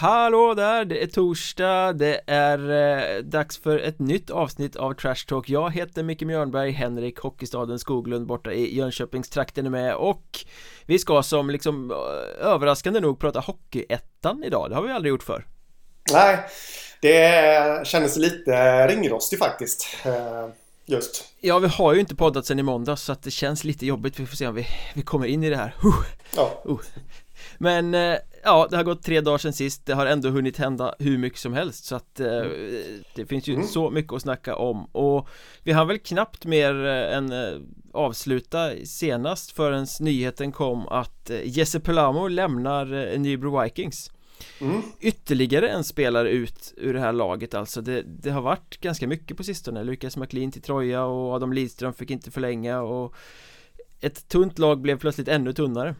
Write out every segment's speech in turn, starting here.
hallå där, det är torsdag, det är eh, dags för ett nytt avsnitt av Trash Talk Jag heter Micke Mjörnberg, Henrik Hockeystaden Skoglund borta i Jönköpingstrakten är med och vi ska som liksom eh, överraskande nog prata Hockeyettan idag, det har vi aldrig gjort för Nej, det kändes lite ringrostig faktiskt eh, Just Ja, vi har ju inte poddat sen i måndag så att det känns lite jobbigt, vi får se om vi, vi kommer in i det här huh. Ja. Uh. Men eh, ja, det har gått tre dagar sedan sist. Det har ändå hunnit hända hur mycket som helst. Så att eh, det finns ju Mm. så mycket att snacka om. Och vi har väl knappt mer eh, än eh, avsluta senast förrän nyheten kom att eh, Jesse Pelamo lämnar Nybro Vikings. Mm. Ytterligare en spelare ut ur det här laget alltså. Det, det har varit ganska mycket på sistone. Lukas McLean till Troja och Adam Lidström fick inte förlänga och Ett tunt lag blev plötsligt ännu tunnare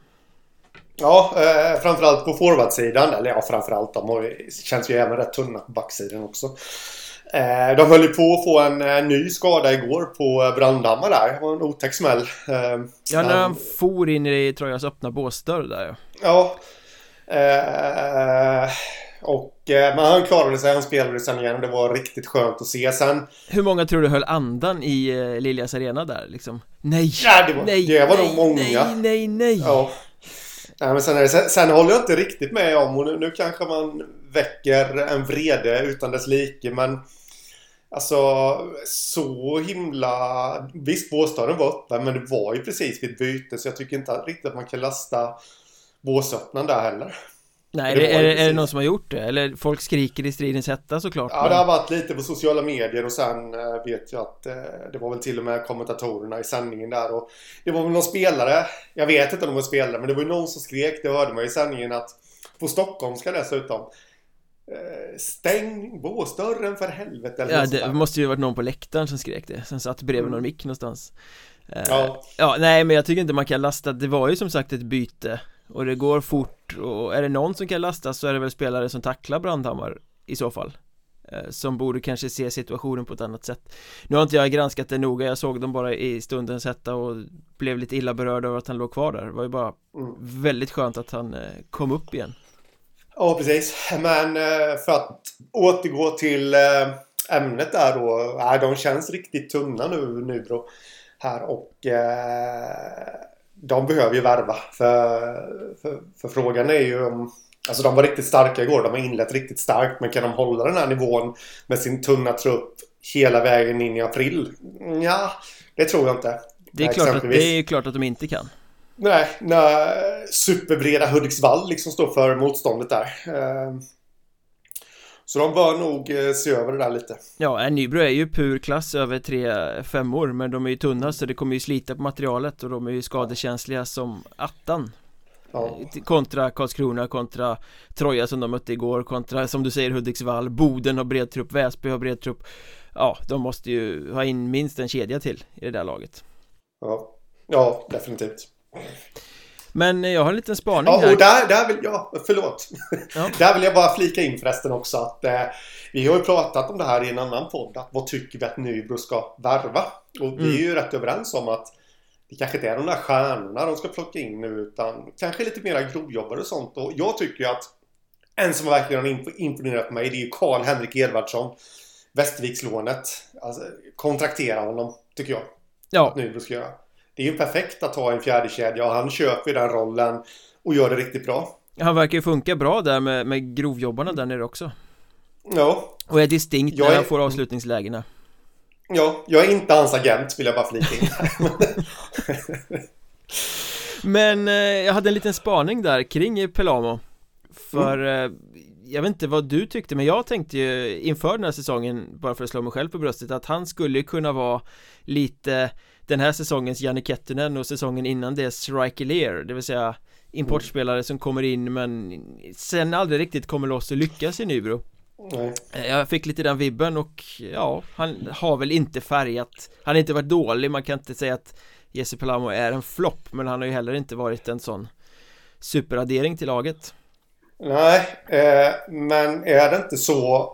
Ja, eh, framförallt på forwardsidan. Eller ja, framförallt. De har, känns ju även rätt tunna på backsidan också. Eh, de höll ju på att få en eh, ny skada igår på eh, Brandhammar där. Det var en otäck smäll. Eh, Ja, när han for in i Trojas öppna båsdörr där ja. Ja. Eh, och, men han klarade sig. Han spelade sen igen och det var riktigt skönt att se. Sen... Hur många tror du höll andan i Liljas arena där liksom? Nej! Ja, det var, nej, det var nej, nog många. Nej, nej, nej! Ja. Nej, men sen, det, sen, sen håller jag inte riktigt med om och nu, nu kanske man väcker en vrede utan dess like men Alltså så himla... Visst båsdörren var öppen men det var ju precis vid ett byte så jag tycker inte riktigt att man kan lasta båsöppnaren där heller. Nej, Det är, ju är det någon som har gjort det? Eller folk skriker i stridens hetta såklart Ja, men- det har varit lite på sociala medier och sen eh, vet jag att eh, det var väl till och med kommentatorerna i sändningen där och det var väl någon spelare, jag vet inte om det var spelare, men det var ju någon som skrek, det hörde man i sändningen att på stockholmska dessutom eh, Stäng båsdörren för helvete eller Ja, något det där. måste ju varit någon på läktaren som skrek det Som satt bredvid Mm. någon mick någonstans Ja. ja, nej men jag tycker inte man kan lasta Det var ju som sagt ett byte Och det går fort och är det någon som kan lastas så är det väl spelare som tacklar Brandhammar I så fall Eh, Som borde kanske se situationen på ett annat sätt Nu har inte jag granskat det noga, jag såg dem bara i stundens hetta och blev lite illa berörd över att han låg kvar där Det var ju bara Mm. väldigt skönt att han eh, kom upp igen Ja, precis. Men eh, för att återgå till ämnet där då. De känns riktigt tunna nu, Nybro. Här och de behöver ju värva. För, för, för frågan är ju om... Alltså de var riktigt starka igår. De har inlett riktigt starkt. Men kan de hålla den här nivån med sin tunna trupp hela vägen in i april? Ja, det tror jag inte. Det är, klart att, det är klart att de inte kan Nej, när superbreda Hudiksvall liksom står för motståndet där. Eh, Så de bör nog eh, se över det där lite. Ja, Nybro är ju pur klass över tre femmor Men de är ju tunna så det kommer ju slita på materialet Och de är ju skadekänsliga som attan Ja. Kontra Karlskrona, kontra Troja som de mötte igår Kontra som du säger Hudiksvall Boden har bred trupp, Väsby har bred trupp Ja, de måste ju ha in minst en kedja till i det där laget Ja, ja definitivt. Men jag har en liten spaning Ja, här och där, där vill jag, förlåt. Ja. Där vill jag bara flika in förresten också att eh, vi har ju pratat om det här i en annan podd. Att vad tycker vi att Nybro ska värva? Och vi Mm. är ju rätt överens om att det kanske inte är de där stjärnorna de ska plocka in nu utan kanske lite mera grovjobbare och sånt. Och jag tycker ju att en som verkligen har imp- imponerat på mig det är ju Karl-Henrik Edvardsson. Västervikslånet. Alltså, kontraktera honom, tycker jag. Ja, Nybro ska göra. Det är ju perfekt att ha en fjärde kedja och han köper den rollen och gör det riktigt bra. han verkar ju funka bra där med, med grovjobbarna där nere också. Ja, Och är distinkt Jag när är- han får avslutningslägena. Ja, jag är inte hans agent vill jag bara flika in. Men eh, jag hade en liten spaning där kring Pelamo. För eh, jag vet inte vad du tyckte men jag tänkte ju inför den här säsongen Bara för att slå mig själv på bröstet att han skulle kunna vara lite Den här säsongens Janne Kettunen och säsongen innan det Striker Lear Det vill säga Importspelare som kommer in men sen aldrig riktigt kommer loss och lyckas i Nybro Nej. Eh, Jag fick lite den vibben och ja, han har väl inte färgat Han har inte varit dålig, man kan inte säga att Jesse Pelamo är en flopp Men han har ju heller inte varit en sån Superaddering till laget Nej, eh, men är det inte så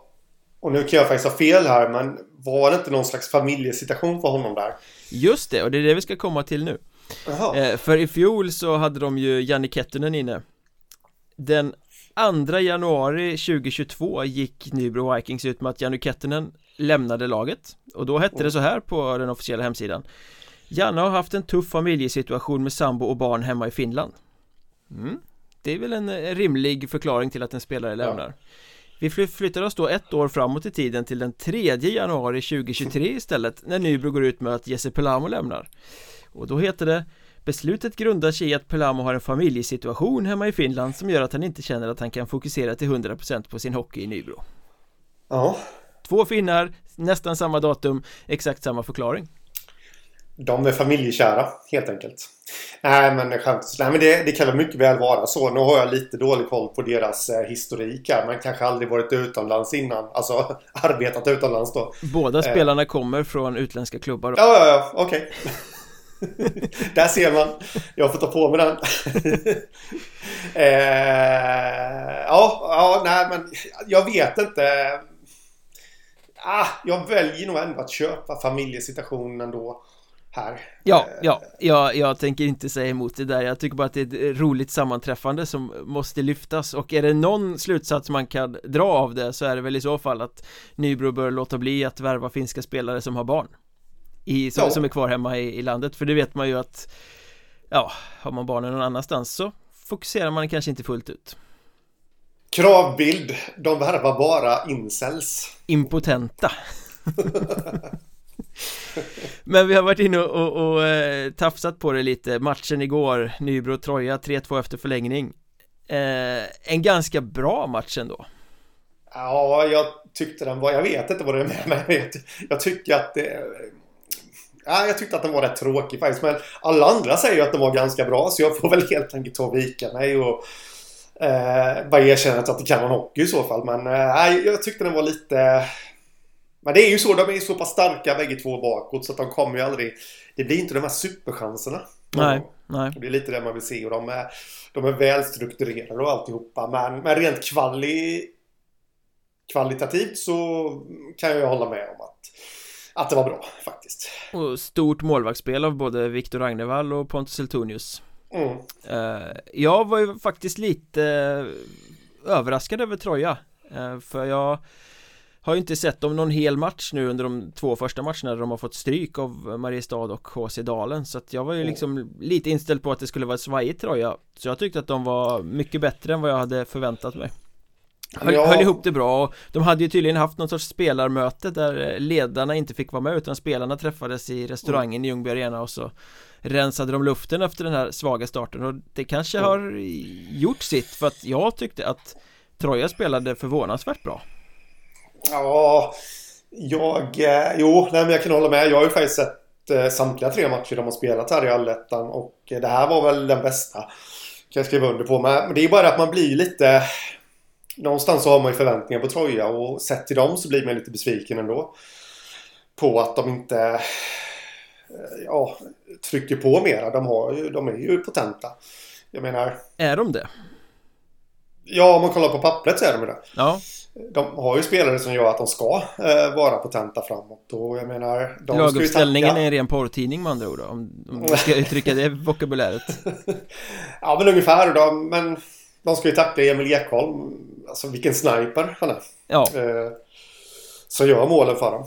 och nu kan jag faktiskt ha fel här men var det inte någon slags familjesituation för honom där? Just det, och det är det vi ska komma till nu. Eh, För i fjol så hade de ju Janne Kettunen inne. Den 2 januari 2022 gick Nybro Vikings ut med att Janne Kettinen lämnade laget. Och då hette det så här på den officiella hemsidan. Janne har haft en tuff familjesituation med sambo och barn hemma i Finland. Mm. Det är väl en rimlig förklaring till att en spelare lämnar. ja. Vi flyttar oss då ett år framåt i tiden till den 3 januari 2023 istället när Nybro går ut med att Jesse Pelamo lämnar. Och då heter det Beslutet grundar sig i att Pelamo har en familjesituation hemma i Finland som gör att han inte känner att han kan fokusera till 100% på sin hockey i Nybro. Ja. Två finnar, nästan samma datum, exakt samma förklaring De är familjekära, helt enkelt Nej men skämt Nej men det, det kan väl mycket väl vara så. Nu har jag lite dålig koll på deras eh, historik här. Man kanske aldrig varit utomlands innan. Alltså arbetat utomlands då. Båda eh. spelarna kommer från utländska klubbar. Då. Ja, ja, ja, okej. Okay. Där ser man. Jag får ta på mig den. eh, ja, ja, nej men jag vet inte. Ah, jag väljer nog ändå att köpa familjesituationen ändå här. Ja, ja, ja, jag tänker inte säga emot det där. Jag tycker bara att det är ett roligt sammanträffande som måste lyftas. Och är det någon slutsats man kan dra av det så är det väl i så fall att Nybro bör låta bli att värva finska spelare som har barn i, som, ja. som är kvar hemma i, i landet. För det vet man ju att ja, har man barnen någon annanstans så fokuserar man kanske inte fullt ut. Kravbild, de värvar bara incels. Impotenta Men vi har varit inne och, och, och eh, tafsat på det lite Matchen igår, Nybro-Troja 3-2 efter förlängning eh, En ganska bra match ändå Ja, jag tyckte den var, jag vet inte vad det är med mig jag, jag tycker att det Ja, jag tyckte att den var rätt tråkig faktiskt. Men alla andra säger ju att den var ganska bra. Så jag får väl helt enkelt ta och vika mig och eh, bara erkänna att det kan vara hockey i så fall. Men eh, jag tyckte den var lite... Men det är ju så, de är så pass starka bägge två bakåt så att de kommer ju aldrig... Det blir inte de här superchanserna. Nej, nej. Det är lite det man vill se och de är, de är välstrukturerade och alltihopa. Men, men rent kvali, kvalitativt så kan jag hålla med om att att det var bra faktiskt. Och stort målvaktsspel av både Viktor Ragnevall och Pontus Eltonius. Mm. Uh, jag var ju faktiskt lite överraskad över Troja. Uh, för jag har ju inte sett dem någon hel match nu under de två första matcherna där de har fått stryk av Mariestad och HC Dalen så att jag var ju liksom lite inställd på att det skulle vara svajigt Troja Så jag tyckte att de var mycket bättre än vad jag hade förväntat mig höll, ja. höll ihop det bra och de hade ju tydligen haft någon sorts spelarmöte där ledarna inte fick vara med utan spelarna träffades i restaurangen mm. i Ljungby Arena och så rensade de luften efter den här svaga starten och det kanske mm. har gjort sitt för att jag tyckte att Troja spelade förvånansvärt bra Ja, jag, eh, jo, nej men jag kan hålla med. Jag har ju faktiskt sett eh, samtliga tre matcher de har spelat här i Allettan och det här var väl den bästa. Kan jag skriva under på. Men det är bara att man blir lite någonstans så har man ju förväntningar på Troja och sett till dem så blir man lite besviken ändå. På att de inte eh, ja, trycker på mera. De, har ju, de är ju potenta. Jag menar... Är de det? Ja, om man kollar på pappret så är de det. Ja. De har ju spelare som gör att de ska eh, vara potenta framåt och jag menar... Laguppställningen är en ren porrtidning med andra ord då, om, om man ska uttrycka det vokabuläret. ja, men ungefär då. Men de ska ju tackla Emil Ekholm. Alltså vilken sniper han är. Ja. Eh, som gör målen för dem.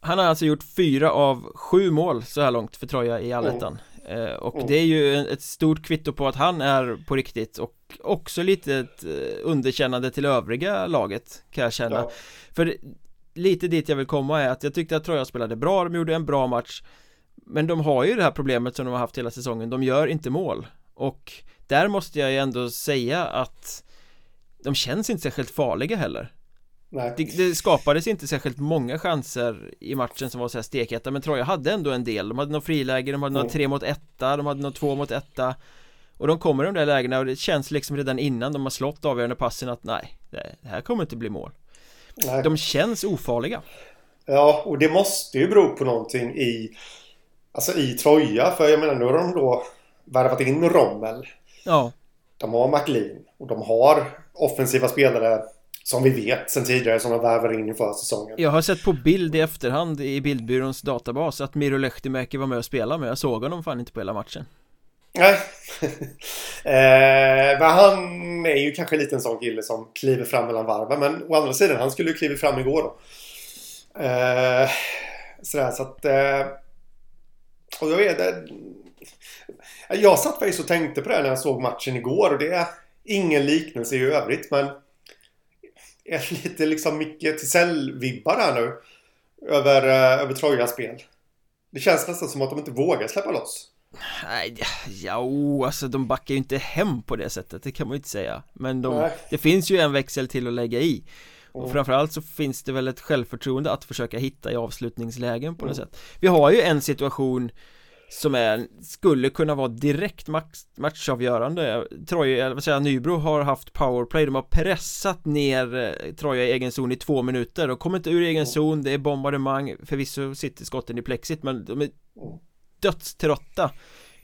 Han har alltså gjort fyra av sju mål så här långt för Troja i allettan. Mm. Eh, och mm. det är ju ett stort kvitto på att han är på riktigt och också lite ett eh, underkännande till övriga laget kan jag känna. Ja. För lite dit jag vill komma är att jag tyckte att Troja spelade bra, de gjorde en bra match Men de har ju det här problemet som de har haft hela säsongen, de gör inte mål Och där måste jag ju ändå säga att de känns inte särskilt farliga heller. Det, det, skapades inte särskilt många chanser i matchen som var så här stekheta Men Troja hade ändå en del. De hade några friläge, de hade några tre mot etta, de hade några två mot etta. Och de kommer i de där lägena och det känns liksom redan innan de har slått avgörande passen att nej Det här kommer inte bli mål. Nej. De känns ofarliga. Ja, och det måste ju bero på någonting i Alltså i Troja, för jag menar nu har de då värvat in Rommel. Ja. De har McLean och de har offensiva spelare som vi vet sen tidigare som de värvar in inför säsongen. Jag har sett på bild i efterhand i bildbyråns databas att Miro Lehtimäki var med och spelade men jag såg honom fan inte på hela matchen. Nej. eh, men han är ju kanske lite en sån kille som kliver fram mellan varven. Men å andra sidan, han skulle ju kliva fram igår då. Eh, sådär så att... Eh, och jag vet det. Jag satt faktiskt och tänkte på det när jag såg matchen igår och det är ingen liknelse i övrigt men lite liksom Micke Tisell-vibbar här nu. Över, eh, över Trojas spel. Det känns nästan som att de inte vågar släppa loss. Nej, ja, alltså de backar ju inte hem på det sättet, det kan man ju inte säga Men de, det finns ju en växel till att lägga i och mm. framförallt så finns det väl ett självförtroende att försöka hitta i avslutningslägen på något mm. sätt Vi har ju en situation som är, skulle kunna vara direkt match, matchavgörande. Troja, eller vad säger jag, Nybro har haft powerplay. De har pressat ner eh, Troja i egen zon i två minuter De kommer inte ur egen zon, det är bombardemang. Förvisso sitter skotten i plexit men de är dödströtta.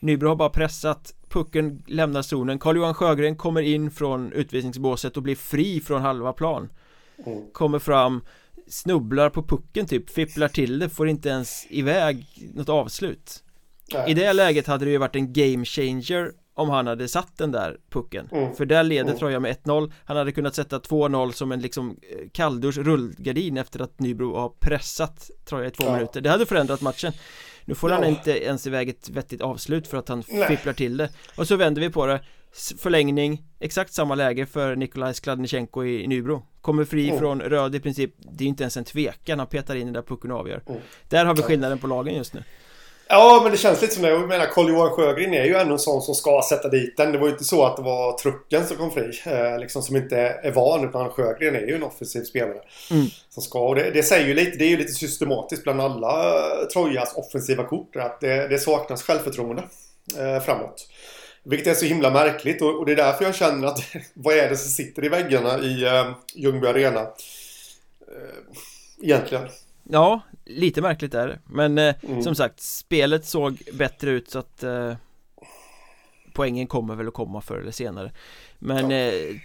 Nybro har bara pressat. Pucken lämnar zonen. Carl-Johan Sjögren kommer in från utvisningsbåset och blir fri från halva plan. Mm. Kommer fram Snubblar på pucken typ, fipplar till det, får inte ens iväg något avslut Nej. I det läget hade det ju varit en game changer om han hade satt den där pucken mm. För där leder mm. Troja med 1-0 Han hade kunnat sätta 2-0 som en liksom eh, kalldusch rullgardin efter att Nybro har pressat Troja i två ja. minuter Det hade förändrat matchen Nu får ja. han inte ens iväg ett vettigt avslut för att han Nej. fipplar till det Och så vänder vi på det Förlängning Exakt samma läge för Nikolaj Skladnichenko i Nybro Kommer fri mm. från röd i princip Det är inte ens en tvekan Han petar in den där pucken och avgör mm. Där har vi skillnaden på lagen just nu Ja, men det känns lite som det. Jag menar, Carl-Johan Sjögren är ju ändå en sån som ska sätta dit den. Det var ju inte så att det var trucken som kom fri. Eh, liksom som inte är van. Utan Sjögren är ju en offensiv spelare. Mm. Som ska. Och det, det, säger ju lite. Det är ju lite systematiskt bland alla eh, Trojas offensiva kort. Att det, det saknas självförtroende eh, framåt. Vilket är så himla märkligt. Och, och, det är därför jag känner att vad är det som sitter i väggarna i eh, Ljungby Arena? Eh, egentligen. Ja, lite märkligt är det Men eh, mm. som sagt, spelet såg bättre ut så att eh, Poängen kommer väl att komma förr eller senare Men ja. eh,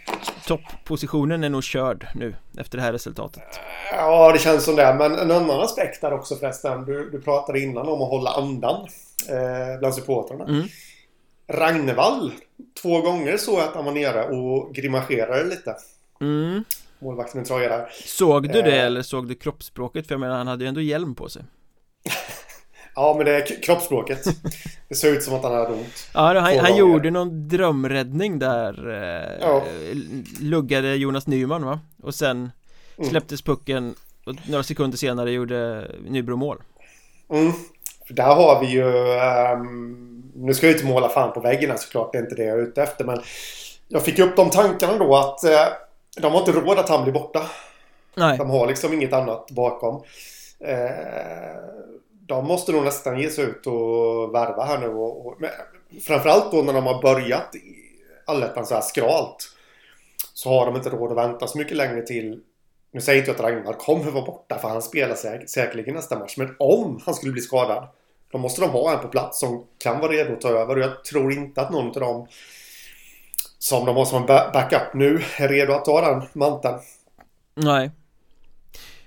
topppositionen är nog körd nu efter det här resultatet Ja, det känns som det Men en annan aspekt där också förresten Du, du pratade innan om att hålla andan eh, Bland supportrarna mm. Ragnevall Två gånger så att han var nere och grimaserade lite mm målvakten i Troja där Såg du det eh. eller såg du kroppsspråket? För jag menar han hade ju ändå hjälm på sig Ja men det är kroppsspråket Det ser ut som att han hade ont Ja han, han gjorde någon drömräddning där eh, ja. Luggade Jonas Nyman va? Och sen mm. släpptes pucken och några sekunder senare gjorde Nybro mål Mm där har vi ju um, Nu ska jag inte måla fan på väggen såklart Det är inte det jag är ute efter men Jag fick upp de tankarna då att uh, de har inte råd att han blir borta. Nej. De har liksom inget annat bakom. Eh, de måste nog nästan ge sig ut och värva här nu. Och, och, framförallt då när de har börjat allettan så här skralt. Så har de inte råd att vänta så mycket längre till. Nu säger inte jag att Ragnar kommer vara borta för han spelar säk säkerligen nästa match. Men om han skulle bli skadad. Då måste de ha en på plats som kan vara redo att ta över. Och jag tror inte att någon av dem som de har som en backup nu är redo att ta den manteln. Nej.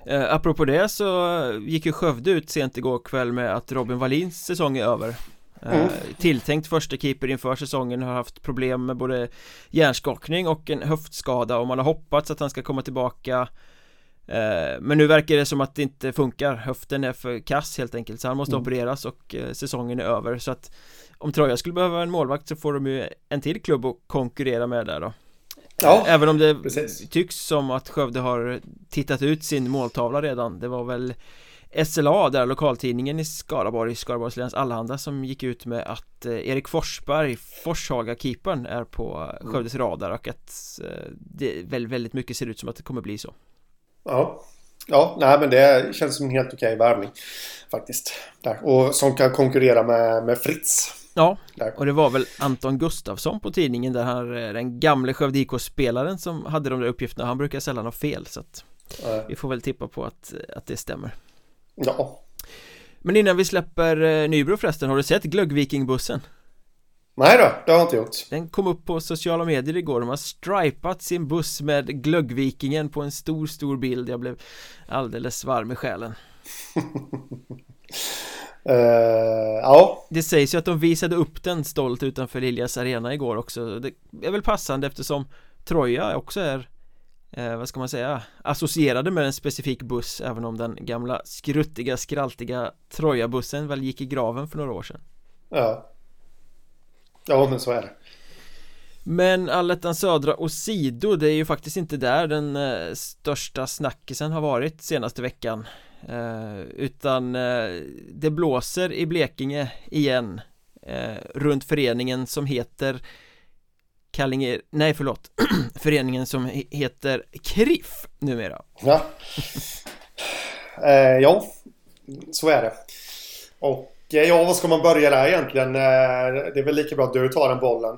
Eh, apropå det så gick ju Skövde ut sent igår kväll med att Robin Wallins säsong är över. Eh, mm. Tilltänkt första keeper inför säsongen har haft problem med både hjärnskakning och en höftskada och man har hoppats att han ska komma tillbaka Men nu verkar det som att det inte funkar. Höften är för kass helt enkelt så han måste mm. opereras och eh, säsongen är över. Så att om Troja skulle behöva en målvakt så får de ju en till klubb att konkurrera med där då. Ja, Även om det precis. tycks som att Skövde har tittat ut sin måltavla redan. Det var väl SLA där lokaltidningen i Skaraborg, Skaraborgs läns Allehanda som gick ut med att eh, Erik Forsberg, Forshaga-keepern är på Skövdes radar och att eh, det väldigt mycket ser ut som att det kommer bli så Ja Ja, nej men det känns som en helt okej värvning faktiskt. Där. Och som kan konkurrera med, med Fritz Ja, där. och det var väl Anton Gustafsson på tidningen där han, den gamle Skövde IK-spelaren som hade de där uppgifterna Han brukar sällan ha fel så att äh. vi får väl tippa på att, att det stämmer Ja Men innan vi släpper eh, Nybro förresten, har du sett Glöggvikingbussen? Nej då, det har jag inte gjort. Den kom upp på sociala medier igår, de har stripat sin buss med Glöggvikingen på en stor, stor bild. Jag blev alldeles varm i själen. Uh, ja. Det sägs ju att de visade upp den stolt utanför Liljas arena igår också. Det är väl passande eftersom Troja också är eh, Vad ska man säga Associerade med en specifik buss Även om den gamla skruttiga skraltiga Troja-bussen väl gick i graven för några år sedan. Ja Ja men så är det. Men Allettan Södra och Sido, det är ju faktiskt inte där den eh, största snackisen har varit senaste veckan. Eh, Utan eh, det blåser i Blekinge igen eh, Runt föreningen som heter Kallinge, nej förlåt Föreningen som heter KRIF numera. Ja. Eh, Ja Så är det. Och ja, vad ska man börja där egentligen? Eh, det är väl lika bra att du tar den bollen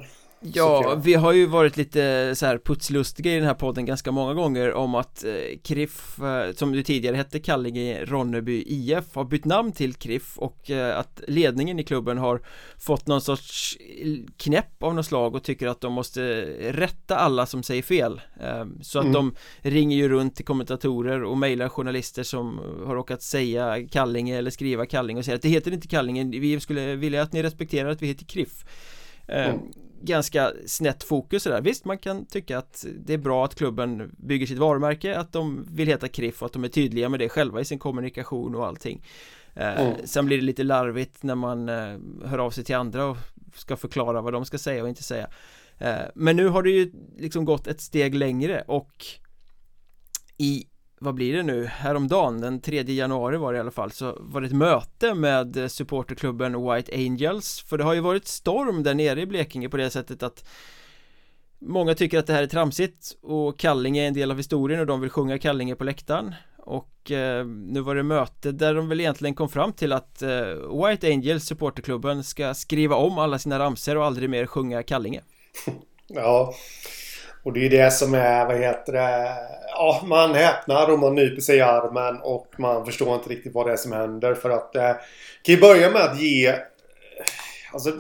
Ja, vi har ju varit lite så här putslustiga i den här podden ganska många gånger om att eh, KRIF, eh, som du tidigare hette Kallinge Ronneby IF, har bytt namn till KRIF och eh, att ledningen i klubben har fått någon sorts knäpp av något slag och tycker att de måste rätta alla som säger fel. Eh, så att mm. de ringer ju runt till kommentatorer och mejlar journalister som har råkat säga Kallinge eller skriva Kallinge och säger att det heter inte Kallinge, vi skulle vilja att ni respekterar att vi heter KRIF eh, mm. ganska snett fokus sådär. Visst, man kan tycka att det är bra att klubben bygger sitt varumärke Att de vill heta KRIF och att de är tydliga med det själva i sin kommunikation och allting. Eh, mm. Sen blir det lite larvigt när man eh, hör av sig till andra och ska förklara vad de ska säga och inte säga. Eh, Men nu har det ju liksom gått ett steg längre och i vad blir det nu, häromdagen, den 3 januari var det i alla fall så var det ett möte med supporterklubben White Angels. För det har ju varit storm där nere i Blekinge på det sättet att Många tycker att det här är tramsigt och Kallinge är en del av historien och de vill sjunga Kallinge på läktaren. Och eh, nu var det möte där de väl egentligen kom fram till att eh, White Angels supporterklubben ska skriva om alla sina ramser och aldrig mer sjunga Kallinge. Ja och det är det som är, vad heter det, ja man häpnar och man nyper sig i armen och man förstår inte riktigt vad det är som händer för att eh, kan ju börja med att ge alltså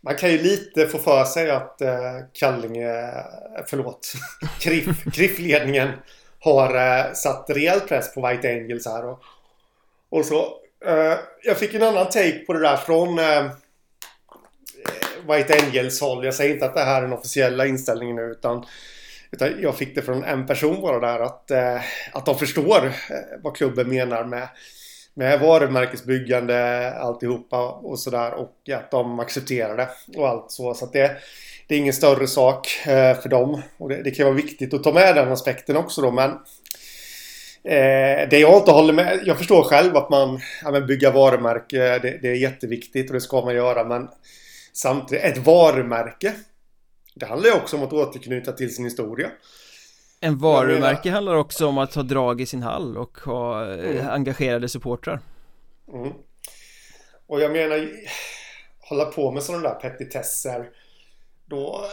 man kan ju lite få för sig att eh, Kallinge, eh, förlåt, KRIF, KRIF-ledningen har eh, satt rejäl press på White Angels här och, och så. Eh, jag fick en annan take på det där från eh, White Angels håll. Jag säger inte att det här är den officiella inställningen nu utan, utan jag fick det från en person bara där att, eh, att de förstår eh, vad klubben menar med med varumärkesbyggande alltihopa och sådär och att de accepterar det och allt så. Så att det, det är ingen större sak eh, för dem. Och det, det, kan vara viktigt att ta med den aspekten också då men eh, det jag inte håller med, jag förstår själv att man ja, bygga varumärke, det, det, är jätteviktigt och det ska man göra men Samtidigt, ett varumärke. Det handlar ju också om att återknyta till sin historia. En varumärke handlar också om att ha drag i sin hall och ha eh, mm. engagerade supportrar. Mm. Och jag menar, hålla på med sådana där petitesser. Då,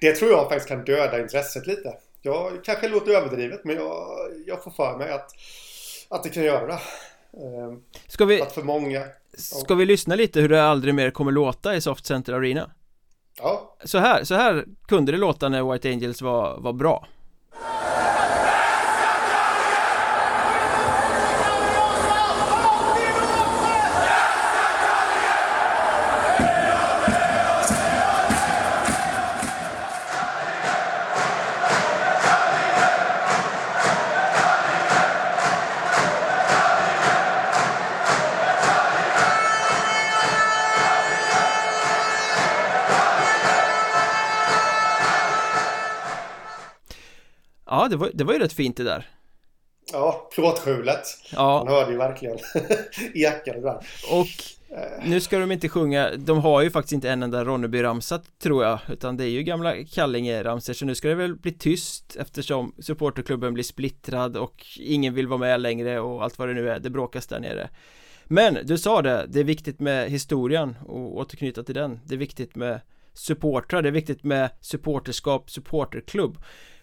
det tror jag faktiskt kan döda intresset lite. Jag kanske låter överdrivet men jag, jag får för mig att, att det kan göra det. Ehm, Ska vi... Att för många Ska vi lyssna lite hur det aldrig mer kommer låta i Soft Center Arena? Ja Så här, så här kunde det låta när White Angels var, var bra Ja, det var, det var ju rätt fint det där. Ja, plåtskjulet. Ja. Man hörde ju verkligen ekade där. Och nu ska de inte sjunga, de har ju faktiskt inte en enda Ronneby-ramsa tror jag Utan det är ju gamla Kallinge-ramsor Så nu ska det väl bli tyst eftersom supporterklubben blir splittrad och ingen vill vara med längre och allt vad det nu är, det bråkas där nere. Men du sa det, det är viktigt med historien och återknyta till den. Det är viktigt med supportrar, det är viktigt med supporterskap, supporterklubb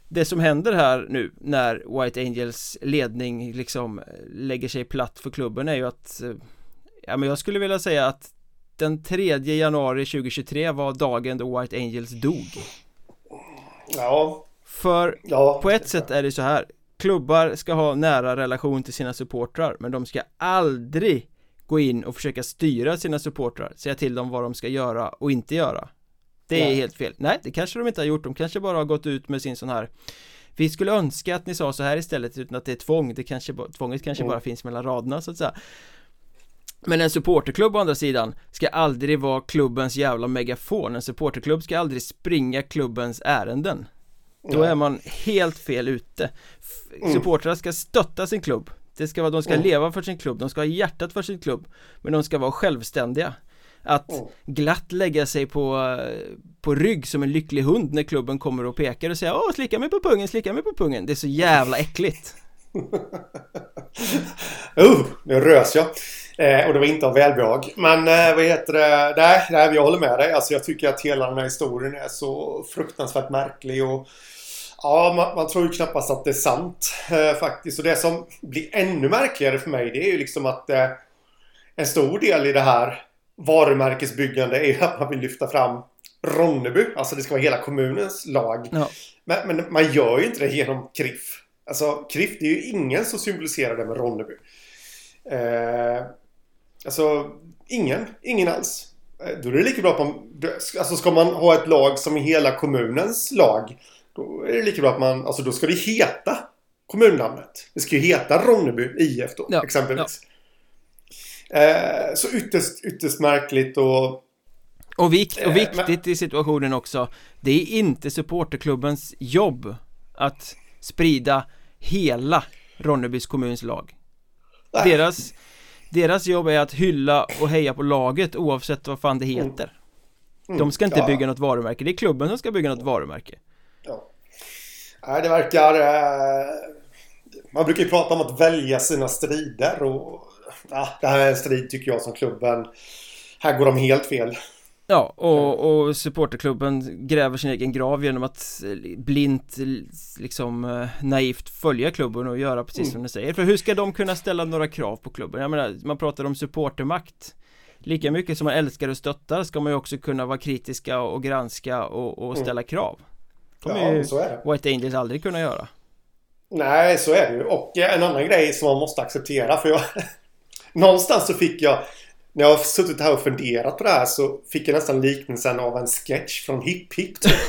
det som händer här nu när White Angels ledning liksom lägger sig platt för klubben är ju att eh, Ja men jag skulle vilja säga att Den 3 januari 2023 var dagen då White Angels dog. Ja. För ja, på ett sätt är det så här. Klubbar ska ha nära relation till sina supportrar men de ska aldrig gå in och försöka styra sina supportrar Säga till dem vad de ska göra och inte göra Det är Nej. helt fel. Nej, det kanske de inte har gjort. De kanske bara har gått ut med sin sån här Vi skulle önska att ni sa så här istället utan att det är tvång. Det kanske, tvånget kanske Mm. bara finns mellan raderna så att säga. Men en supporterklubb å andra sidan ska aldrig vara klubbens jävla megafon. En supporterklubb ska aldrig springa klubbens ärenden. Då Nej. är man helt fel ute. Mm. Supportrar ska stötta sin klubb. Det ska vara, de ska Mm. leva för sin klubb, de ska ha hjärtat för sin klubb. Men de ska vara självständiga Att Mm. glatt lägga sig på, på rygg som en lycklig hund när klubben kommer och pekar och säger Åh, slicka mig på pungen, slicka mig på pungen Det är så jävla äckligt Uh, nu rös jag. Eh, och det var inte av välbehag. Men eh, vad heter det? Nej, nej, jag håller med dig. Alltså jag tycker att hela den här historien är så fruktansvärt märklig och Ja, man, man tror ju knappast att det är sant eh, faktiskt. Och det som blir ännu märkligare för mig det är ju liksom att eh, en stor del i det här varumärkesbyggande är att man vill lyfta fram Ronneby. Alltså det ska vara hela kommunens lag. Ja, Men, men man gör ju inte det genom KRIF. Alltså KRIF, det är ju ingen som symboliserar det med Ronneby. Eh, alltså, ingen. Ingen alls. Eh, Då är det lika bra att man... Alltså ska man ha ett lag som är hela kommunens lag. Då är det lika bra att man... Alltså då ska det heta kommunnamnet. Det ska ju heta Ronneby IF då, Ja, exempelvis. Eh, så ytterst, ytterst märkligt och... och, vikt, och Eh, viktigt i situationen också Det är inte supporterklubbens jobb att sprida hela Ronnebys kommuns lag Nej. Deras, deras jobb är att hylla och heja på laget oavsett vad fan det heter Mm, De ska inte ja. bygga något varumärke, det är klubben som ska bygga något varumärke Ja. Nej, det verkar... Eh, man brukar ju prata om att välja sina strider och... Ja, det här är en strid tycker jag som klubben... Här går de helt fel. Ja, och, och supporterklubben gräver sin egen grav genom att eh, blint eh, liksom eh, naivt följa klubben och göra precis Mm. som den säger För hur ska de kunna ställa några krav på klubben? Jag menar, man pratar om supportermakt Lika mycket som man älskar och stöttar ska man ju också kunna vara kritiska och granska och, och Mm. ställa krav kommer Ja, så är det. White Angels aldrig kunna göra Nej, så är det ju. Och en annan grej som man måste acceptera. För jag... Någonstans så fick jag... När jag har suttit här och funderat på det här så fick jag nästan liknelsen av en sketch från Hipp Hipp. typ.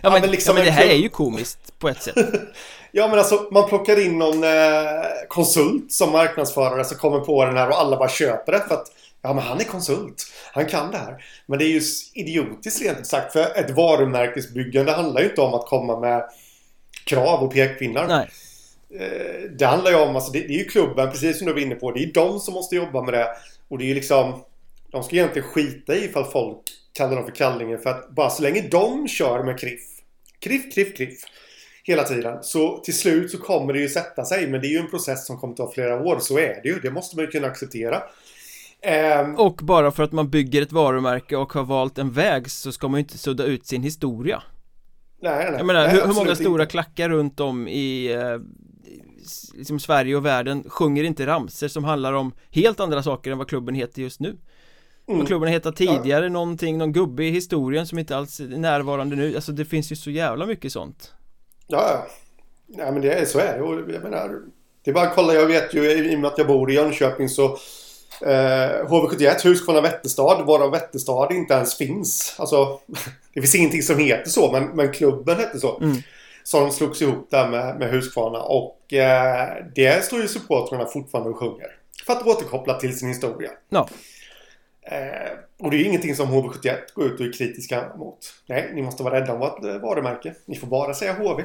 Ja men, men liksom ja, men det här klubb- är ju komiskt på ett sätt Ja men alltså man plockar in någon eh, konsult som marknadsförare som kommer på den här och alla bara köper det för att Ja men han är konsult. Han kan det här. Men det är ju idiotiskt rent ut sagt för ett varumärkesbyggande handlar ju inte om att komma med krav och pekpinnar. Nej, Det handlar ju om, alltså det, det är ju klubben precis som du var inne på. Det är de som måste jobba med det. Och det är ju liksom De ska egentligen skita i ifall folk kallar dem för kallingen för att bara så länge de kör med kriff Kriff, kriff, kriff Hela tiden. Så till slut så kommer det ju sätta sig. Men det är ju en process som kommer ta flera år. Så är det ju. Det måste man ju kunna acceptera. Ehm, och bara för att man bygger ett varumärke och har valt en väg så ska man ju inte sudda ut sin historia nej, nej. Jag menar, nej, hur, hur många stora inte. klackar runt om i eh, liksom Sverige och världen sjunger inte ramser som handlar om helt andra saker än vad klubben heter just nu Mm. Vad klubben heter tidigare, någonting, någon gubbe i historien som inte alls är närvarande nu Alltså det finns ju så jävla mycket sånt Ja, ja. Men det är, så är det. Jag menar, det är bara att kolla. Jag vet ju i och med att jag bor i Jönköping så eh, HV71, Huskvarna Vätterstad, varav Vätterstad inte ens finns. Alltså, det finns ingenting som heter så, men, men klubben hette så. Mm. Så de slogs ihop där med, med Huskvarna och eh, det står ju supportrarna fortfarande och sjunger. För att återkoppla till sin historia. Ja, Eh, och det är ju ingenting som HV71 går ut och är kritiska mot. Nej, ni måste vara rädda om vårt eh, varumärke. Ni får bara säga HV.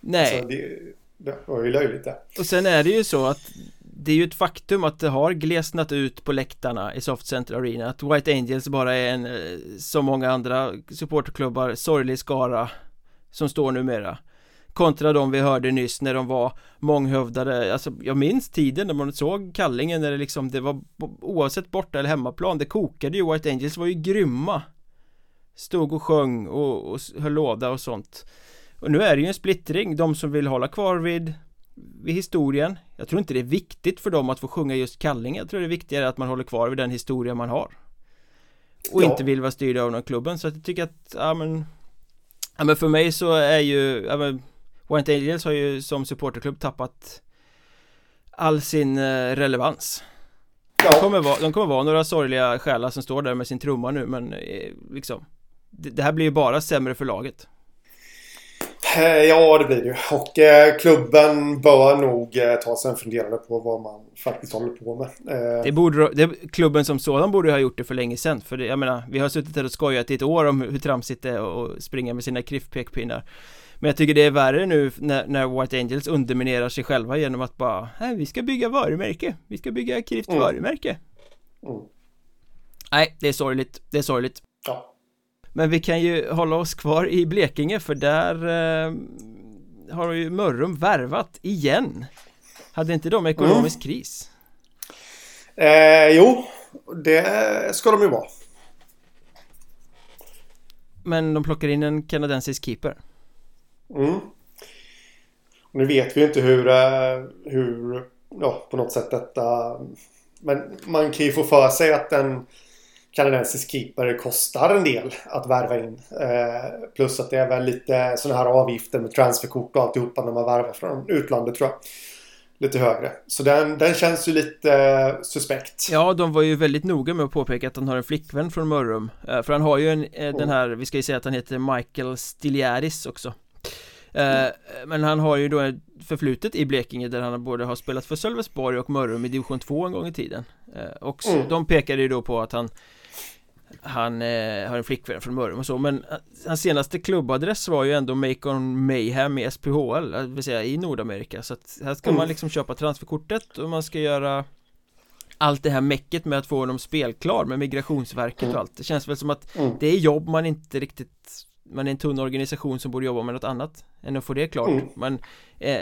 nej Så det, det var ju löjligt det. Och sen är det ju så att det är ju ett faktum att det har glesnat ut på läktarna i Soft Center Arena Att White Angels bara är en, eh, som många andra supporterklubbar, sorglig skara Som står numera Kontra de vi hörde nyss när de var månghövdade. Alltså jag minns tiden när man såg kallingen när det liksom det var Oavsett borta eller hemmaplan, det kokade ju. White Angels var ju grymma. Stod och sjöng och, och höll låda och sånt. Och nu är det ju en splittring, de som vill hålla kvar vid vid historien. Jag tror inte det är viktigt för dem att få sjunga just Kallinge Jag tror det är viktigare att man håller kvar vid den historia man har. Och Ja. inte vill vara styrd av någon klubben. Så att jag tycker att, ja men Ja men för mig så är ju, ja men White Angels har ju som supporterklubb tappat All sin eh, relevans ja. de, kommer vara, de kommer vara några sorgliga själar som står där med sin trumma nu men eh, liksom det, det här blir ju bara sämre för laget Eh, ja, det blir det ju. Och eh, klubben bör nog eh, ta sig en funderare på vad man faktiskt håller på med. Eh. Det borde, det, klubben som sådan borde ha gjort det för länge sedan. För det, jag menar, vi har suttit här och skojat i ett år om hur tramsigt det är att springa med sina kriff-pekpinnar. Men jag tycker det är värre nu när, när, White Angels underminerar sig själva genom att bara Nej, vi ska bygga varumärke. Vi ska bygga Krift mm. varumärke. Mm. Nej, det är sorgligt. Det är sorgligt. Ja. Men vi kan ju hålla oss kvar i Blekinge för där eh, har ju Mörrum värvat igen Hade inte de ekonomisk mm. kris? Eh, jo, det ska de ju vara Men de plockar in en kanadensisk keeper Mm Nu vet vi inte hur, eh, hur, ja på något sätt detta Men man kan ju få för sig att den kanadensisk keeper kostar en del att värva in. Eh, plus att det är väl lite sådana här avgifter med transferkort och alltihopa när man värvar från utlandet tror jag. Lite högre. Så den, den känns ju lite eh, suspekt. Ja, de var ju väldigt noga med att påpeka att han har en flickvän från Mörrum. Eh, för han har ju en, eh, den här, vi ska ju säga att han heter Michael Stiliaris också. Mm. Men han har ju då ett förflutet i Blekinge där han både har spelat för Sölvesborg och Mörrum i division 2 en gång i tiden Och mm. de pekade ju då på att han han eh, har en flickvän från Mörrum och så men eh, hans senaste klubbadress var ju ändå Macon Mayhem i SPHL, det vill säga i Nordamerika så att här ska mm. man liksom köpa transferkortet och man ska göra allt det här mäcket med att få honom spelklar med Migrationsverket mm. och allt Det känns väl som att mm. det är jobb man inte riktigt Man är en tunn organisation som borde jobba med något annat Än att få det klart mm. Man eh,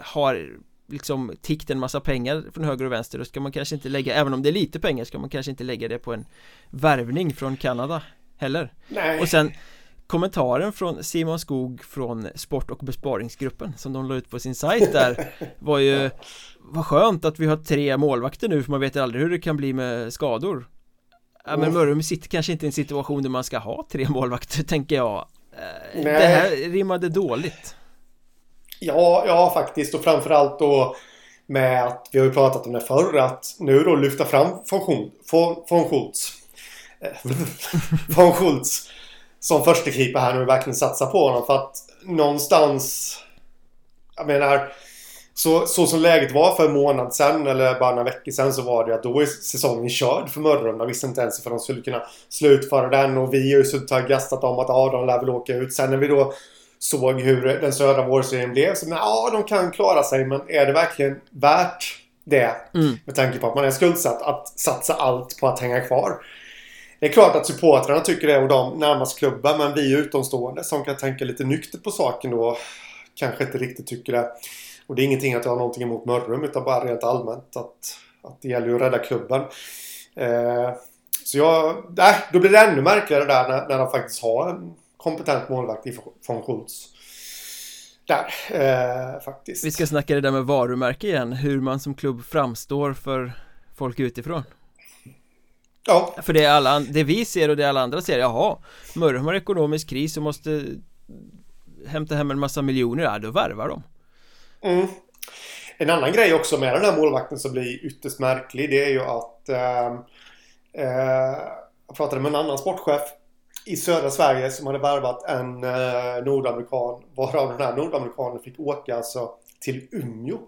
har liksom tickt en massa pengar från höger och vänster då ska man kanske inte lägga, även om det är lite pengar ska man kanske inte lägga det på en värvning från Kanada heller Nej. och sen kommentaren från Simon Skog från Sport och besparingsgruppen som de la ut på sin sajt där var ju vad skönt att vi har tre målvakter nu för man vet aldrig hur det kan bli med skador Ja men Mörrum sitter kanske inte i en situation där man ska ha tre målvakter tänker jag. Nej. Det här rimmade dåligt. Ja, ja faktiskt. Och framförallt då med att vi har ju pratat om det förr att nu då lyfta fram von, von, von Schultz. Von Schultz som första keeper här nu verkligen satsa på honom. För att någonstans jag menar så, så som läget var för en månad sedan eller bara några veckor sedan så var det att då var säsongen körd för Mörrum. De visste inte ens ifall de skulle kunna slutföra den och vi har ju suttit och gastat om att ja, de lär väl åka ut. Sen när vi då såg hur den södra vårserien blev. Så men, ja, de kan klara sig men är det verkligen värt det? Mm. Med tanke på att man är skuldsatt. Att satsa allt på att hänga kvar. Det är klart att supportrarna tycker det och de närmast klubben. Men vi utomstående som kan tänka lite nyktert på saken då kanske inte riktigt tycker det. Och det är ingenting att jag har någonting emot Mörrum utan bara rent allmänt att, att det gäller att rädda klubben. Eh, så jag, nej, då blir det ännu märkligare där när, när de faktiskt har en kompetent målvakt från Schultz. Där, eh, faktiskt. Vi ska snacka det där med varumärke igen, hur man som klubb framstår för folk utifrån. Ja. För det, är alla, det vi ser och det alla andra ser, jaha, Mörrum har ekonomisk kris och måste hämta hem en massa miljoner, ja då värvar de. Mm. En annan grej också med den här målvakten som blir ytterst märklig, det är ju att eh, eh, jag pratade med en annan sportchef i södra Sverige som hade värvat en eh, nordamerikan. Varav den här nordamerikanen fick åka alltså till Umeå.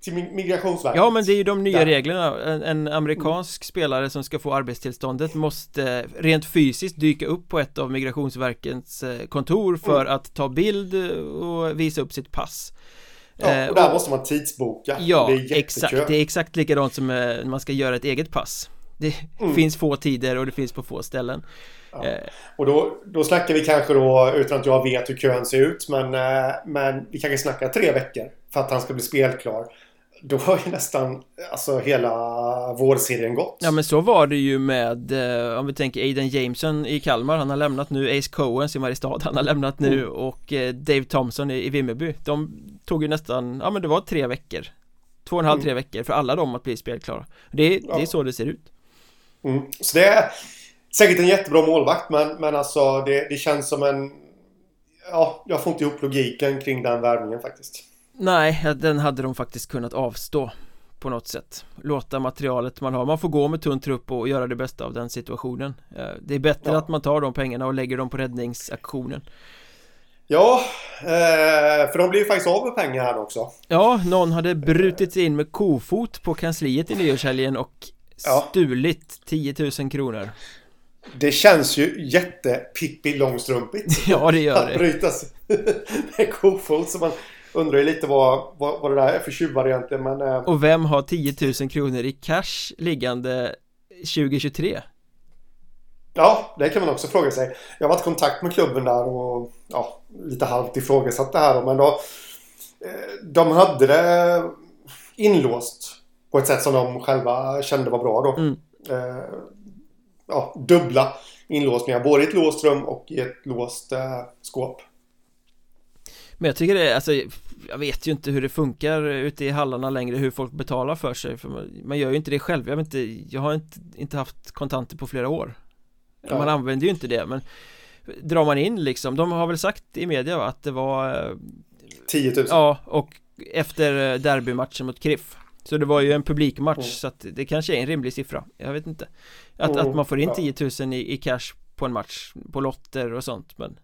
Till Migrationsverket. Ja men det är ju de nya Där. reglerna. En, en amerikansk mm. spelare som ska få arbetstillståndet måste rent fysiskt dyka upp på ett av Migrationsverkets eh, kontor för mm. att ta bild och visa upp sitt pass. Ja, och eh, där och, måste man tidsboka. Ja, det exakt. Det är exakt likadant som när man ska göra ett eget pass. Det mm. finns få tider och det finns på få ställen. Ja. Eh. Och då, då snackar vi kanske då, utan att jag vet hur kön ser ut, men, eh, men vi kanske snackar tre veckor för att han ska bli spelklar. Då har ju nästan alltså hela vårserien gått. Ja men så var det ju med, eh, om vi tänker Aiden Jameson i Kalmar, han har lämnat nu, Ace Cohen i Mariestad, han har lämnat nu mm. och Dave Thompson i, i Vimmerby. De tog ju nästan, ja men det var tre veckor. Två och en halv, mm. tre veckor för alla dem att bli spelklara. Det, det är så det ser ut. Mm. Så det är säkert en jättebra målvakt men, men alltså det, det känns som en... Ja, jag får inte ihop logiken kring den värvningen faktiskt. Nej, den hade de faktiskt kunnat avstå på något sätt Låta materialet man har, man får gå med tunn trupp och göra det bästa av den situationen eh, Det är bättre Ja. att man tar de pengarna och lägger dem på räddningsaktionen Ja, eh, för de blir ju faktiskt av med pengar här också. Ja, någon hade brutit sig in med kofot på kansliet i nyårshelgen och Ja. stulit 10 000 kronor Det känns ju jätte-Pippi Långstrumpigt. Ja, det gör Att det bryta sig med kofot. Så man undrar ju lite vad, vad, vad det där är för tjuvar egentligen. Men eh, Och vem har 10 000 kronor i cash liggande 2023? ja, det kan man också fråga sig. Jag har varit i kontakt med klubben där och ja, lite halvt ifrågasatt det här. Men då, eh, de hade det inlåst på ett sätt som de själva kände var bra då. Mm. Eh, ja, dubbla inlåsningar. Både i ett låst rum och i ett låst eh, skåp. Men jag tycker det är, alltså Jag vet ju inte hur det funkar ute i hallarna längre hur folk betalar för sig för man, gör ju inte det själv, jag inte Jag har inte, inte haft kontanter på flera år Ja. Man använder ju inte det men Drar man in liksom, de har väl sagt i media va, att det var eh, 10 000. Ja, och efter derbymatchen mot KRIF Så det var ju en publikmatch Mm. så att det kanske är en rimlig siffra Jag vet inte Att, Mm, att man får in ja. 10 000 i, i cash på en match På lotter och sånt men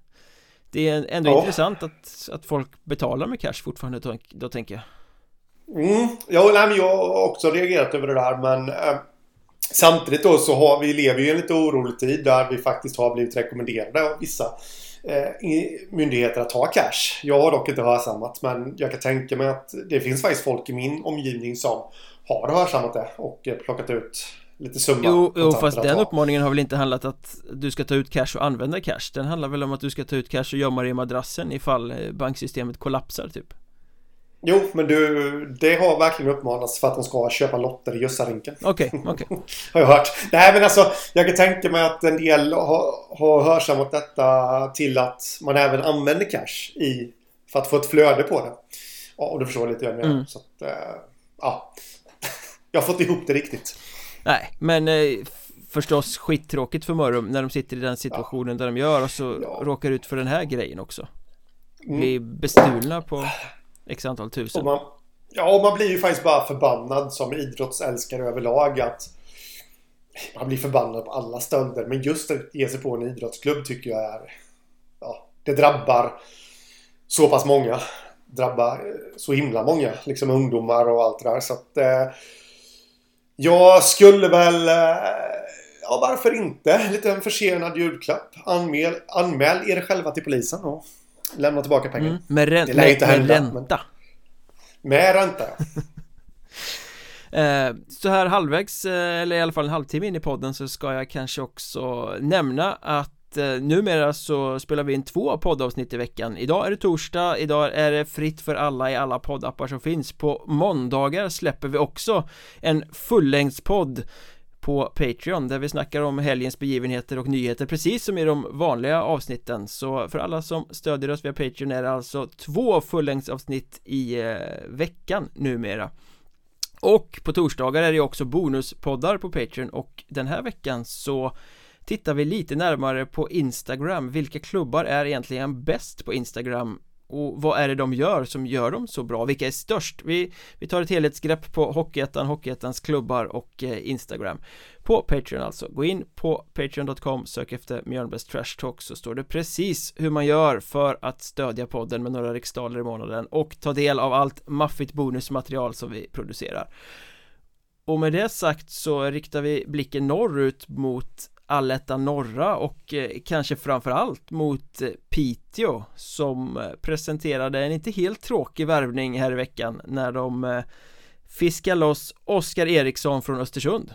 Det är ändå Ja. intressant att, att folk betalar med cash fortfarande då, tänker jag Mm, ja, nej, men jag har också reagerat över det där men eh, Samtidigt då så har vi lever ju i en lite orolig tid där vi faktiskt har blivit rekommenderade av vissa eh, myndigheter att ha cash. Jag har dock inte hörsammat men jag kan tänka mig att det finns faktiskt folk i min omgivning som har hörsammat det och eh, plockat ut lite summa Jo, jo fast den uppmaningen har väl inte handlat att du ska ta ut cash och använda cash Den handlar väl om att du ska ta ut cash och gömma det i madrassen ifall eh, banksystemet kollapsar typ Jo, men du, det har verkligen uppmanats för att de ska köpa lotter i Jussarinken. Okej, okej Har jag hört. Nej men alltså jag kan tänka mig att en del har, har hörsammat detta till att man även använder cash i för att få ett flöde på det. Ja, och du förstår lite hur jag menar. Mm. Så att, eh, ja. jag har fått ihop det riktigt. Nej, men eh, förstås skittråkigt för Mörrum när de sitter i den situationen där de gör och så Ja. råkar ut för den här grejen också Mm. Blir bestulna på x antal Och tusen man, ja, och man blir ju faktiskt bara förbannad som idrottsälskare överlag att man blir förbannad på alla stölder. Men just att ge sig på en idrottsklubb tycker jag är... Ja, det drabbar så pass många. Drabbar eh, så himla många. Liksom ungdomar och allt det där. Så att... Eh, jag skulle väl... Eh, ja, varför inte? Lite en försenad julklapp. Anmäl, anmäl er själva till polisen och lämna tillbaka pengar. mm. Med, rän- med, med hända, men- ränta Med ränta, så här halvvägs, eh, eller i alla fall en halvtimme in i podden så ska jag kanske också nämna att eh, numera så spelar vi in två poddavsnitt i veckan. Idag är det torsdag, idag är det fritt för alla i alla poddappar som finns. På måndagar släpper vi också en fullängdspodd på Patreon där vi snackar om helgens begivenheter och nyheter precis som i de vanliga avsnitten. Så för alla som stödjer oss via Patreon är det alltså två fullängdsavsnitt i eh, veckan numera. Och på torsdagar är det också bonuspoddar på Patreon och den här veckan så tittar vi lite närmare på Instagram Vilka klubbar är egentligen bäst på Instagram? Och vad är det de gör som gör dem så bra? Vilka är störst? Vi, vi tar ett helhetsgrepp på Hockeyettan, Hockeyettans klubbar och eh, Instagram På Patreon alltså, gå in på patreon.com, sök efter Mjölnbergs Trash Talk så står det precis hur man gör för att stödja podden med några riksdaler i månaden och ta del av allt maffigt bonusmaterial som vi producerar och med det sagt så riktar vi blicken norrut mot Allettan norra och eh, kanske framförallt mot eh, Piteå som eh, presenterade en inte helt tråkig värvning här i veckan när de fiskar loss Oskar Eriksson från Östersund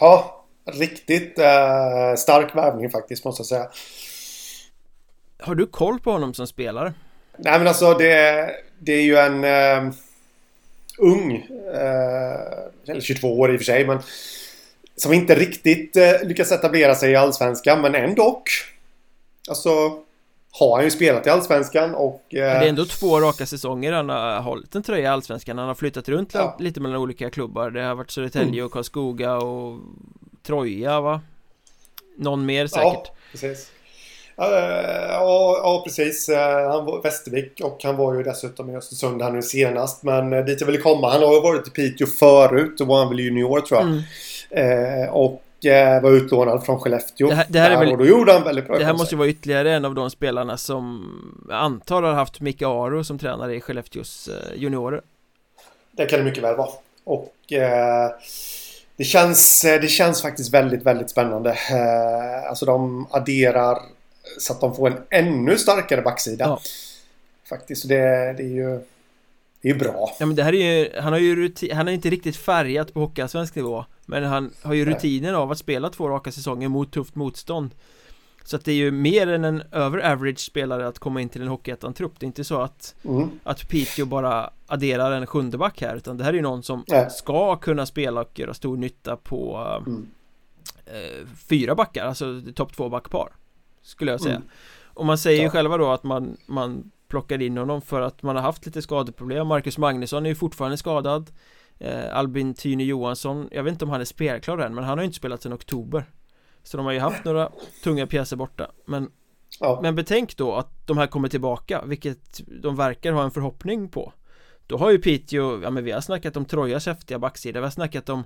Ja, riktigt eh, stark värvning faktiskt måste jag säga. Har du koll på honom som spelare? Nej men alltså det, det är ju en eh, ung, eh, eller 22 år i och för sig, men som inte riktigt eh, lyckats etablera sig i Allsvenskan, men ändå. Alltså har han ju spelat i Allsvenskan och... Eh, Men Det är ändå två raka säsonger han har hållit en tröja i Allsvenskan Han har flyttat runt Ja. lite mellan olika klubbar Det har varit Södertälje och Karlskoga och Troja va? Någon mer säkert Ja, precis. Ja, ja, precis. Han var Västervik och han var ju dessutom i Östersund här nu senast. Men dit jag ville komma. Han har ju varit i Piteå förut. Då var han väl junior tror jag. Mm. Och var utlånad från Skellefteå. Det här, det här är väl, och då gjorde han väldigt bra Det här måste ju vara ytterligare en av de spelarna som jag antar har haft Micke Aro som tränare i Skellefteås juniorer. Det kan det mycket väl vara. Och eh, det, känns, det känns faktiskt väldigt, väldigt spännande. Eh, alltså de adderar så att de får en ännu starkare backsida. Ja. Faktiskt, det, det är ju det är bra. Ja men det här är ju, han har ju rutin, han har inte riktigt färgat på hockeyallsvensk nivå Men han har ju rutinen av att spela två raka säsonger mot tufft motstånd Så att det är ju mer än en över average spelare att komma in till en Hockeyettan-trupp Det är inte så att mm. Att Piteå bara adderar en sjunde back här Utan det här är ju någon som Nej. ska kunna spela och göra stor nytta på mm. eh, Fyra backar, alltså topp två backpar Skulle jag säga mm. Och man säger ju själva då att man, man plockar in honom för att man har haft lite skadeproblem Marcus Magnusson är ju fortfarande skadad eh, Albin Tyne Johansson, jag vet inte om han är spelklar än men han har ju inte spelat sedan oktober. Så de har ju haft några tunga pjäser borta. Men ja. Men betänk då att de här kommer tillbaka vilket de verkar ha en förhoppning på. Då har ju Piteå, ja men vi har snackat om Trojas häftiga backsida, vi har snackat om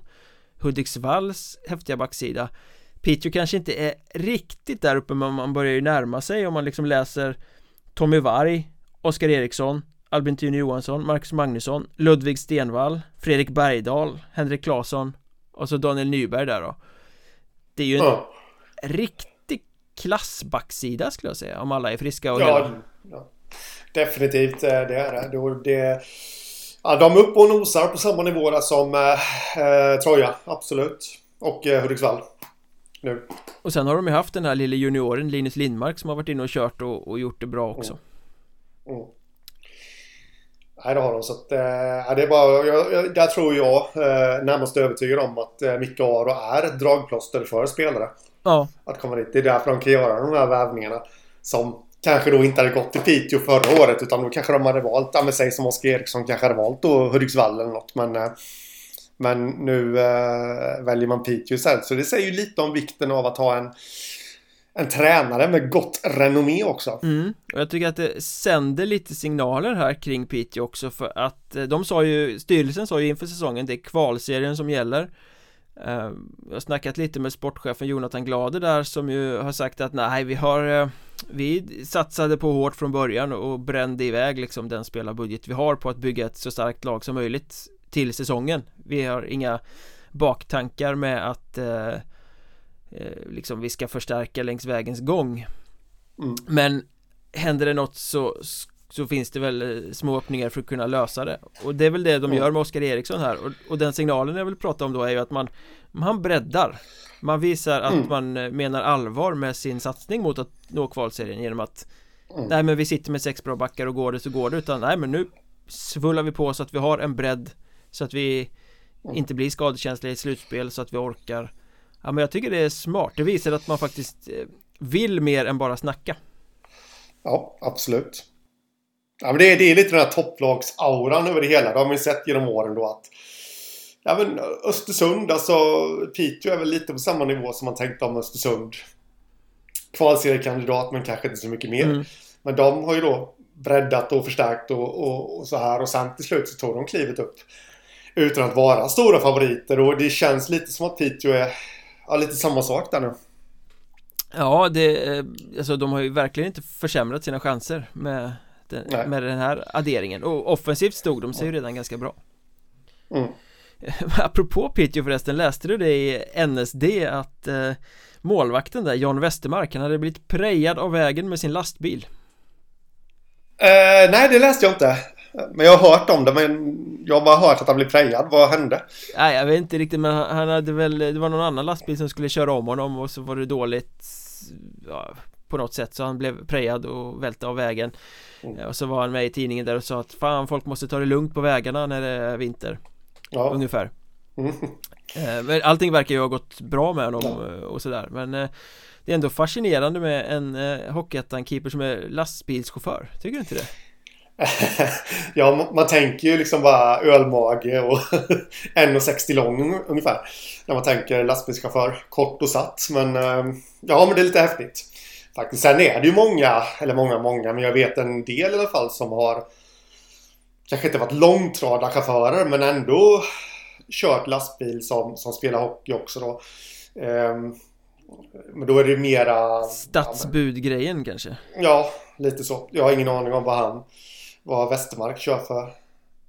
Hudiksvalls häftiga backsida. Piteå kanske inte är riktigt där uppe men man börjar ju närma sig om man liksom läser Tommy Varg, Oskar Eriksson, Albin Tyne Johansson, Marcus Magnusson, Ludvig Stenvall, Fredrik Bergdahl, Henrik Claesson och så Daniel Nyberg där då Det är ju en ja. riktig klassbacksida skulle jag säga om alla är friska och ja, ja. Definitivt, eh, det är det. det ja, de är uppe och nosar på samma nivå som eh, eh, Troja, absolut. Och eh, Hudiksvall nu. Och sen har de ju haft den här lille junioren Linus Lindmark som har varit inne och kört och, och gjort det bra också. Mm. Mm. Nej det har de så att, äh, det är bara, jag, jag, där tror jag äh, närmast övertygad om att äh, Micke Aro är ett dragplåster för spelare. Ja. Att komma dit. Det är därför de kan göra de här värvningarna. Som kanske då inte hade gått till Piteå förra året utan då kanske de hade valt, ja men säg som Oskar Eriksson kanske hade valt då Hudiksvall eller något men äh, men nu väljer man Piteå istället. Så det säger ju lite om vikten av att ha en, en tränare med gott renommé också. Mm. Och jag tycker att det sänder lite signaler här kring Piteå också för att eh, de sa ju, styrelsen sa ju inför säsongen, det är kvalserien som gäller. Eh, jag har snackat lite med sportchefen Jonathan Glader där som ju har sagt att nej vi har eh, Vi satsade på hårt från början och brände iväg liksom den spelarbudget vi har på att bygga ett så starkt lag som möjligt till säsongen Vi har inga baktankar med att eh, liksom vi ska förstärka längs vägens gång mm. Men händer det något så, så finns det väl eh, små öppningar för att kunna lösa det Och det är väl det de gör med Oskar Eriksson här och, och, den signalen jag vill prata om då är ju att man Man breddar Man visar att mm. man eh, menar allvar med sin satsning mot att nå kvalserien genom att mm. Nej men vi sitter med sex bra backar och går det så går det utan nej men nu Svullar vi på så att vi har en bredd så att vi inte blir skadekänsliga i slutspel så att vi orkar Ja men jag tycker det är smart, det visar att man faktiskt eh, vill mer än bara snacka. Ja, absolut. Ja men det är, det är lite den här topplagsauran över det hela, det har man ju sett genom åren då att Ja men Östersund, alltså Piteå är väl lite på samma nivå som man tänkte om Östersund. Kvalseriekandidat men kanske inte så mycket mer. Mm. Men de har ju då breddat och förstärkt och, och, och, så här. Och sen till slut så tog de klivet upp utan att vara stora favoriter. Och det känns lite som att Piteå är ja, lite samma sak där nu. Ja, det, eh, alltså de har ju verkligen inte försämrat sina chanser med den, med den här adderingen och offensivt stod de sig ju redan ganska bra. Mm. Apropå Piteå förresten, läste du det i NSD att eh, målvakten där, John Westermark, han hade blivit prejad av vägen med sin lastbil? Eh, nej, det läste jag inte. Men jag har hört om det, men jag har bara hört att han blev prejad. Vad hände? Nej, jag vet inte riktigt, men han hade väl, det var någon annan lastbil som skulle köra om honom och så var det dåligt ja, på något sätt så han blev prejad och välte av vägen. Mm. Och så var han med i tidningen där och sa att fan, folk måste ta det lugnt på vägarna när det är vinter. Ja. Ungefär. Mm. Eh, men allting verkar ju ha gått bra med honom ja. och sådär, men eh, det är ändå fascinerande med en eh, Hockeyettan-keeper som är lastbilschaufför, tycker du inte det? ja, man tänker ju liksom bara ölmage och 1,60 lång ungefär. När man tänker lastbilschaufför, kort och satt. Men eh, ja, men det är lite häftigt. Faktiskt. Sen är det ju många, eller många, många, men jag vet en del i alla fall som har kanske inte varit långtradarchaufförer men ändå kört lastbil som, som spelar hockey också då. Um, men då är det mera... Stadsbudgrejen ja, kanske? Ja, lite så. Jag har ingen aning om vad han... Vad Westermark kör för,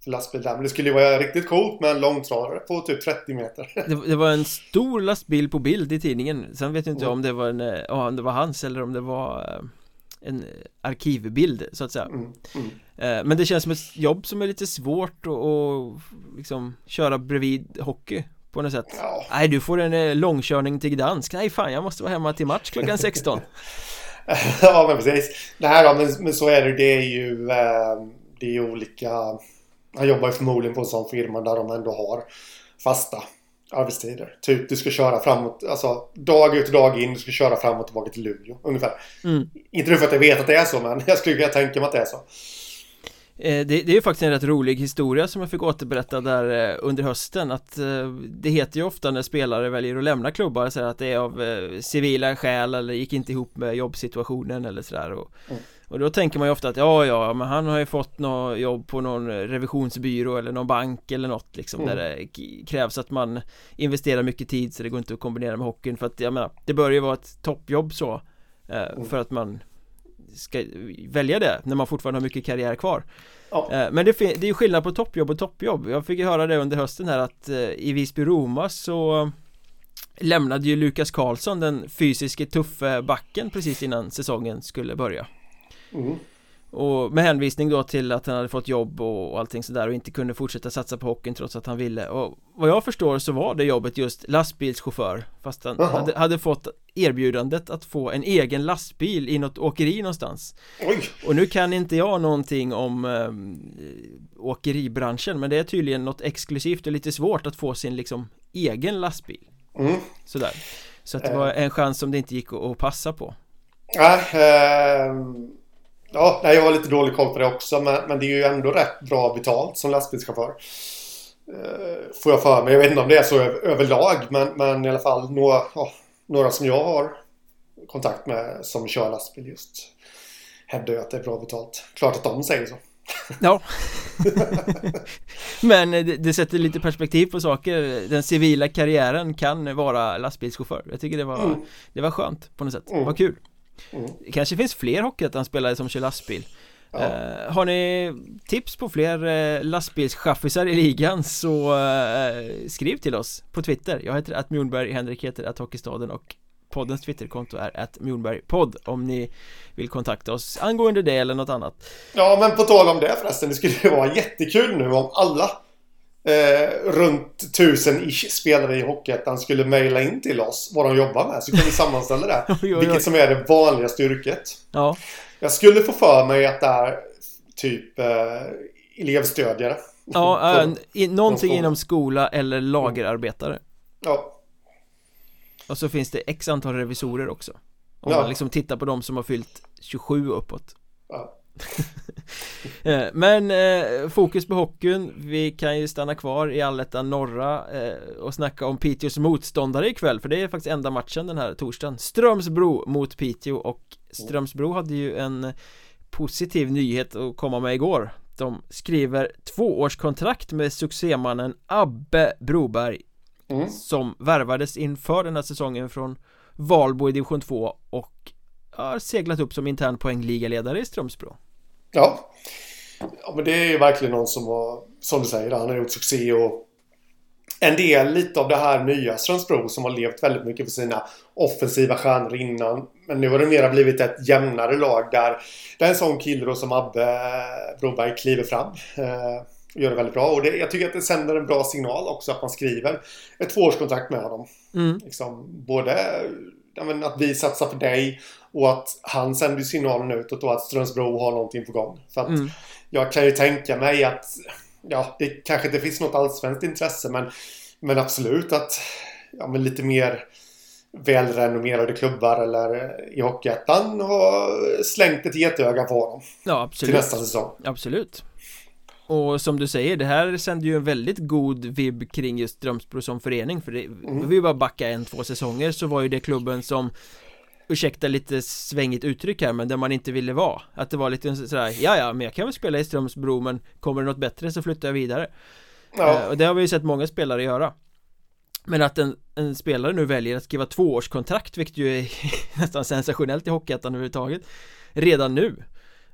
för lastbil där. Men det skulle ju vara riktigt coolt med en långtradare på typ 30 meter. Det, det, var en stor lastbil på bild i tidningen. Sen vet jag inte mm. om det var en... Ja, om det var hans eller om det var eh, en arkivbild så att säga mm, mm. Eh, Men det känns som ett jobb som är lite svårt att liksom köra bredvid hockey på något sätt ja. Nej du får en eh, långkörning till Gdansk Nej fan jag måste vara hemma till match klockan 16 Ja men precis Nej då, men, men så är det Det är ju eh, Det är olika Han jobbar ju förmodligen på en sån firma där de ändå har Fasta arbetstider. Typ du ska köra framåt, alltså dag ut och dag in, du ska köra fram och tillbaka till Luleå ungefär. Mm. Inte för att jag vet att det är så, men jag skulle kunna tänka mig att det är så. Eh, det, det, är ju faktiskt en rätt rolig historia som jag fick återberätta där eh, under hösten att eh, det heter ju ofta när spelare väljer att lämna klubbar så att det är av civila skäl eller gick inte ihop med jobbsituationen eller sådär och, mm. och då tänker man ju ofta att ja ja men han har ju fått något jobb på någon revisionsbyrå eller någon bank eller något liksom mm. där det krävs att man investerar mycket tid så det går inte att kombinera med hockeyn för att jag menar det bör ju vara ett toppjobb så mm. för att man ska välja det när man fortfarande har mycket karriär kvar ja. Eh, men det, det är ju skillnad på toppjobb och toppjobb Jag fick ju höra det under hösten här att eh, i Visby-Roma så Lämnade ju Lukas Karlsson den fysiske tuffe backen precis innan säsongen skulle börja mm. Och med hänvisning då till att han hade fått jobb och allting sådär och inte kunde fortsätta satsa på hockeyn trots att han ville. Och vad jag förstår så var det jobbet just lastbilschaufför fast han hade, hade, fått erbjudandet att få en egen lastbil i något åkeri någonstans. Oj. Och nu kan inte jag någonting om äh, åkeribranschen men det är tydligen något exklusivt och lite svårt att få sin liksom egen lastbil. Mm. Sådär. Så att det var en chans som det inte gick att, att passa på. Ja, äh, Ja, nej, jag har lite dålig koll på det också. Men, men det är ju ändå rätt bra betalt som lastbilschaufför. Eh, får jag för mig. Jag vet inte om det är så överlag. Men, men i alla fall några, ja, några som jag har kontakt med som kör lastbil just hävdar ju att det är bra betalt. Klart att de säger så. Ja Men det, det, sätter lite perspektiv på saker Den civila karriären kan vara lastbilschaufför Jag tycker det var mm. Det var skönt på något sätt, mm. var kul Mm. Kanske finns fler hockeyettan-spelare som kör lastbil ja. uh, Har ni tips på fler uh, lastbilschaffisar i ligan så uh, skriv till oss på Twitter Jag heter att Mjornberg, Henrik heter att Hockeystaden och poddens Twitterkonto är att Mjornbergpodd om ni vill kontakta oss angående det eller något annat Ja men på tal om det förresten, det skulle vara jättekul nu om alla eh, runt tusen ish spelare i Hockeyettan skulle mejla in till oss vad de jobbar med. Så kan vi sammanställa det. oj, oj, oj. Vilket som är det vanligaste yrket. Ja. Jag skulle få för mig att det är typ eh, elevstödjare. Ja, äh, i, någonting inom skola eller lagerarbetare. Ja. Och så finns det x antal revisorer också. Om ja. man liksom tittar på de som har fyllt 27 uppåt. Ja. Eh, men eh, fokus på hockeyn. Vi kan ju stanna kvar i allettan norra eh, Och snacka om Piteås motståndare ikväll För det är faktiskt enda matchen den här torsdagen. Strömsbro mot Piteå och Strömsbro hade ju en positiv nyhet att komma med igår. De skriver tvåårskontrakt med succémannen Abbe Broberg mm. Som värvades inför den här säsongen från Valbo i division 2 och har seglat upp som intern poängligaledare i Strömsbro Ja. Ja men det är ju verkligen någon som har, som du säger, han har gjort succé och en del lite av det här nya Strömsbro som har levt väldigt mycket för sina offensiva stjärnor innan. Men nu har det mera blivit ett jämnare lag där det är en sån kille då som Abbe Broberg kliver fram. Eh, och gör det väldigt bra. Och det, jag tycker att det sänder en bra signal också att man skriver ett tvåårskontrakt med honom. Mm. Liksom, både att vi satsar för dig och att han sänder signalen utåt och att Strömsbro har någonting på gång. För att mm. jag kan ju tänka mig att ja, det kanske inte finns något allsvenskt intresse men, men absolut att ja, men lite mer välrenommerade klubbar eller i Hockeyettan har slängt ett getöga på honom. Ja, absolut. Till nästa säsong. Absolut. Och som du säger, det här sänder ju en väldigt god vibb kring just Strömsbro som förening För det, mm. vi bara backa en, två säsonger så var ju det klubben som ursäkta lite svängigt uttryck här men där man inte ville vara. Att det var lite sådär, ja ja men jag kan väl spela i Strömsbro men kommer det något bättre så flyttar jag vidare. Ja. Och det har vi ju sett många spelare göra. Men att en, en spelare nu väljer att skriva tvåårskontrakt vilket ju är nästan sensationellt i Hockeyettan överhuvudtaget Redan nu.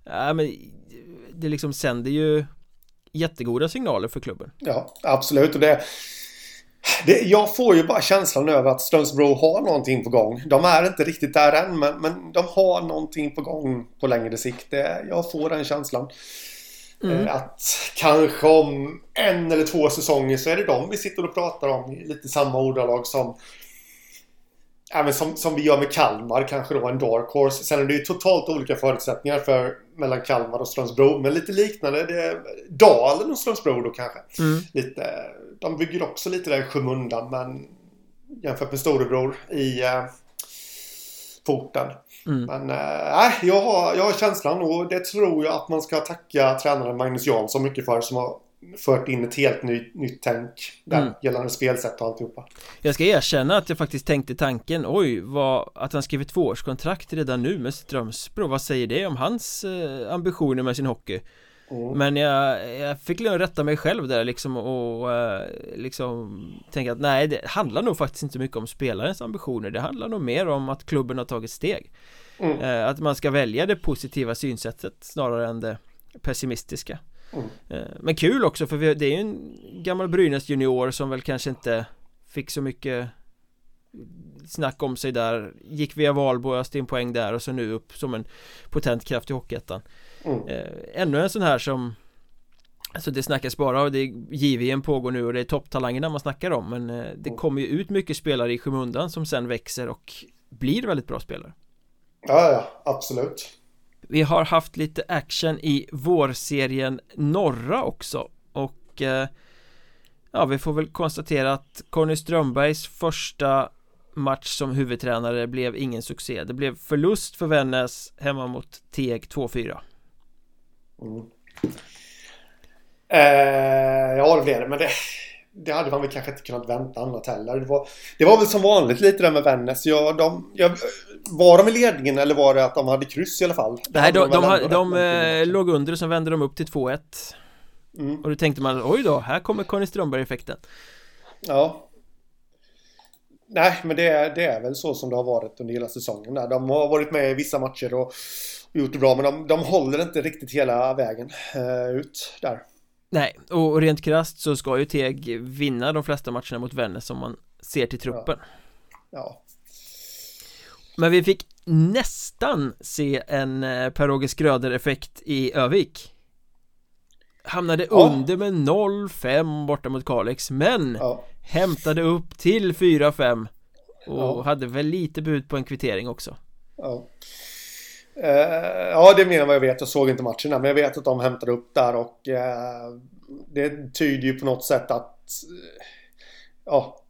Ja men det liksom sänder ju jättegoda signaler för klubben. Ja absolut. Och det det, jag får ju bara känslan över att Strömsbro har någonting på gång. De är inte riktigt där än men, men de har någonting på gång på längre sikt. Det, jag får den känslan. Mm. Eh, att kanske om en eller två säsonger så är det de vi sitter och pratar om i lite samma ordalag som Även som, som vi gör med Kalmar, kanske då en dark horse. Sen är det ju totalt olika förutsättningar för mellan Kalmar och Strömsbro. Men lite liknande. Det är Dalen och Strömsbro då kanske. Mm. Lite, de bygger också lite där i skymundan men jämfört med storebror i eh, porten. Mm. Men äh, jag, har, jag har känslan och det tror jag att man ska tacka tränaren Magnus Jansson mycket för som har fört in ett helt ny, nytt tänk där mm. gällande spelsätt och alltihopa. Jag ska erkänna att jag faktiskt tänkte tanken, oj, vad, att han skrivit tvåårskontrakt redan nu med Strömsbro, vad säger det om hans eh, ambitioner med sin hockey? Mm. Men jag, jag fick rätta mig själv där liksom och eh, liksom tänka att nej det handlar nog faktiskt inte mycket om spelarens ambitioner Det handlar nog mer om att klubben har tagit steg mm. eh, Att man ska välja det positiva synsättet snarare än det pessimistiska mm. Men kul också för det är ju en gammal Brynäs junior som väl kanske inte fick så mycket snack om sig där Gick via Valbo öste in poäng där och så nu upp som en potent kraft i Hockeyettan Mm. Eh, ännu en sån här som Alltså det snackas bara och det är JVM pågår nu och det är topptalangerna man snackar om men eh, det mm. kommer ju ut mycket spelare i skymundan som sen växer och blir väldigt bra spelare Ja, ja, absolut vi har haft lite action i vårserien norra också och eh, Ja, vi får väl konstatera att Conny Strömbergs första match som huvudtränare blev ingen succé Det blev förlust för Vännäs hemma mot Teg 2-4 Mm. Eh, ja, det blev det. Men det, det hade man väl kanske inte kunnat vänta annat heller. Det var, det var väl som vanligt lite där med Vännäs. Ja, de, ja, var de i ledningen eller var det att de hade kryss i alla fall? Nej, de, de, de, de eh, låg under och sen vände de upp till 2-1. Mm. Och då tänkte man, oj då, här kommer Conny Strömberg-effekten. Ja. Nej, men det, det är väl så som det har varit under hela säsongen. Där. De har varit med i vissa matcher och gjort det bra men de, de håller inte riktigt hela vägen uh, ut där. Nej, och rent krasst så ska ju Teg vinna de flesta matcherna mot Vännäs om man ser till truppen. Ja. ja. Men vi fick nästan se en eh, Per-Åge Skröder-effekt i Övik Hamnade ja. under med 0-5 borta mot Kalix men ja. Hämtade upp till 4-5 Och hade väl lite bud på en kvittering också Ja Eh, ja, det är mer än vad jag vet. Jag såg inte matcherna, men jag vet att de hämtade upp där och eh, det tyder ju på något sätt att... Eh, ja,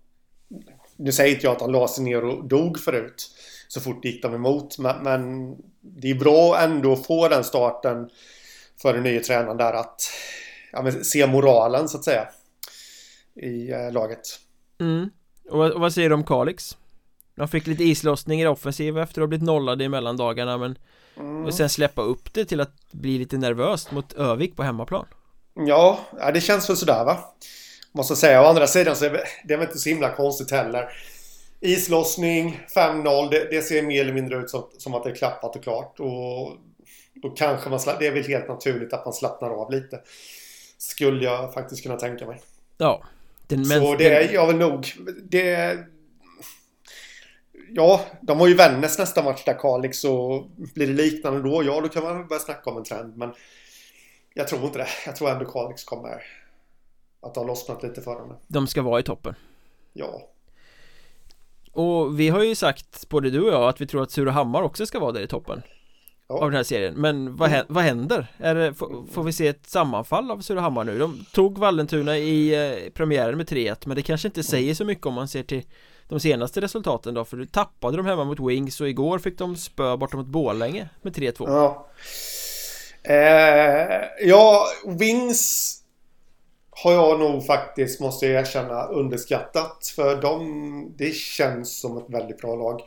nu säger inte jag att han la sig ner och dog förut så fort gick de emot, men, det är bra ändå att få den starten för den nya tränaren där att ja, se moralen så att säga i laget. Mm. Och, och vad säger du om Kalix? De fick lite islossning i det offensiva efter att ha blivit nollade i mellandagarna men mm. Och sen släppa upp det till att bli lite nervöst mot Övik på hemmaplan. Ja, det känns väl sådär va? Måste säga, å andra sidan så är det väl inte så himla konstigt heller. Islossning, 5-0, det, det, ser mer eller mindre ut som, som, att det är klappat och klart. Och Då kanske man, det är väl helt naturligt att man slappnar av lite. Skulle jag faktiskt kunna tänka mig. Ja den, Så det är jag väl nog. Det ja, de har ju Vännäs nästa match där Kalix och blir det liknande då, ja då kan man börja snacka om en trend. Men jag tror inte det. Jag tror ändå Kalix kommer att ha lossnat lite för dem. De ska vara i toppen. Ja. Och vi har ju sagt, både du och jag, att vi tror att Surahammar också ska vara där i toppen ja. Av den här serien, men vad, vad händer? Det, får, får, vi se ett sammanfall av Surahammar nu? De tog Vallentuna i eh, premiären med 3-1 Men det kanske inte säger så mycket om man ser till de senaste resultaten då? För du tappade de hemma mot Wings och igår fick de spö borta mot Borlänge med 3-2. Ja. Eh, ja, Wings har jag nog faktiskt, måste jag erkänna, underskattat. För de, det känns som ett väldigt bra lag.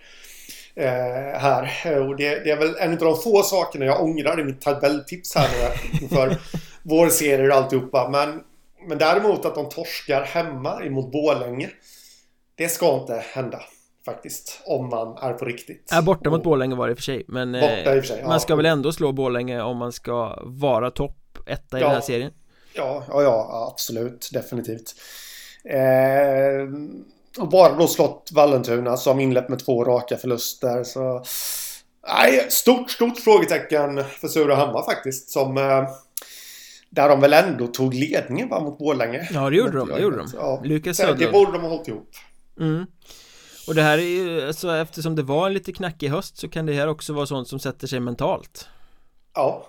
Eh, här. Och det, det, är väl en av de få sakerna jag ångrar i mitt tabelltips här nu inför vår serie och alltihopa. Men, men däremot att de torskar hemma emot Bålänge. Det ska inte hända faktiskt. Om man är på riktigt. Ja, borta mot Borlänge var det i och för sig. Men för sig, man ja. ska väl ändå slå Borlänge om man ska vara topp etta i Ja. den här serien. Ja, ja, ja absolut. Definitivt. Eh, och bara då slått Vallentuna som inlett med två raka förluster. Så... Nej, stort, stort frågetecken för Surahammar faktiskt. Som... Eh, där de väl ändå tog ledningen va, mot Borlänge. Ja, det gjorde de. Det gjorde de. Ja. Lukas Så Det Söderlund. borde de ha hållit ihop. Mm. Och det här är ju, alltså eftersom det var en lite knackig höst så kan det här också vara sånt som sätter sig mentalt. Ja.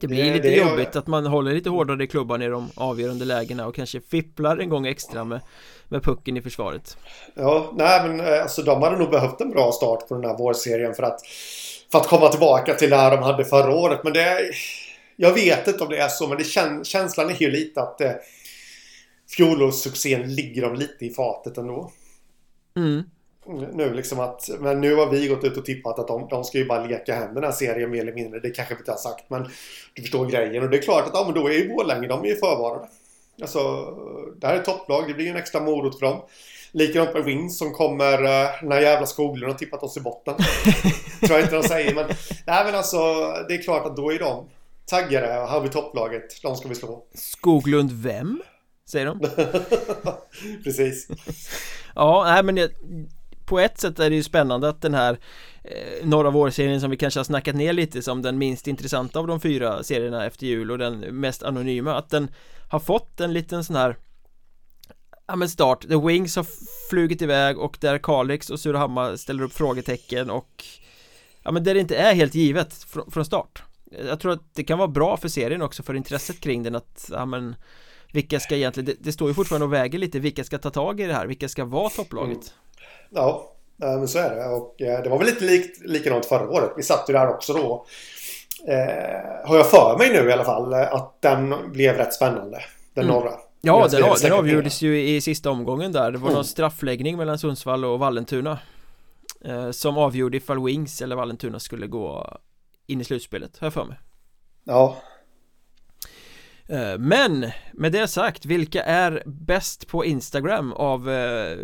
Det blir Det- lite det jobbigt det. att man håller lite hårdare i klubban i de avgörande lägena och kanske fipplar en gång extra med, med pucken i försvaret. Ja, nej men eh, alltså de hade nog behövt en bra start på den här vårserien för att för att komma tillbaka till det här de hade förra året. Men det jag vet inte om det är så, men det kän, känslan är ju lite att eh, fjolårssuccén ligger dem lite i fatet ändå. Mm. Nu liksom att, men nu har vi gått ut och tippat att de, de ska ju bara leka hem den här serien mer eller mindre. Det kanske vi inte har sagt, men du förstår grejen. Och det är klart att ja, men då är ju Borlänge, de är ju förvarade. Alltså, det här är ett topplag, det blir ju en extra morot för dem. Likadant med Wings som kommer, eh, den här jävla Skoglund har tippat oss i botten. Tror jag inte de säger, men nej men alltså det är klart att då är de taggade. Här har vi topplaget, de ska vi slå. Skoglund vem? Säger de? Precis. Ja, nej men det, på ett sätt är det ju spännande att den här eh, norra vårserien som vi kanske har snackat ner lite som den minst intressanta av de fyra serierna efter jul och den mest anonyma att den har fått en liten sån här Ja men start, The Wings har flugit iväg och där Kalix och Surahammar ställer upp frågetecken och Ja men där det inte är helt givet fr- från start Jag tror att det kan vara bra för serien också för intresset kring den att Ja men Vilka ska egentligen, det, det står ju fortfarande och väger lite, vilka ska ta tag i det här, vilka ska vara topplaget? Ja, eh, men så är det. Och eh, det var väl lite likt, likadant förra året. Vi satt ju där också då. Eh, har jag för mig nu i alla fall eh, att den blev rätt spännande. Den Mm. norra. Ja, den, den avgjordes ju i sista omgången där Det var Mm. någon straffläggning mellan Sundsvall och Vallentuna eh, Som avgjorde ifall Wings eller Vallentuna skulle gå in i slutspelet, har jag för mig Ja, Eh, men med det sagt, vilka är bäst på Instagram av eh,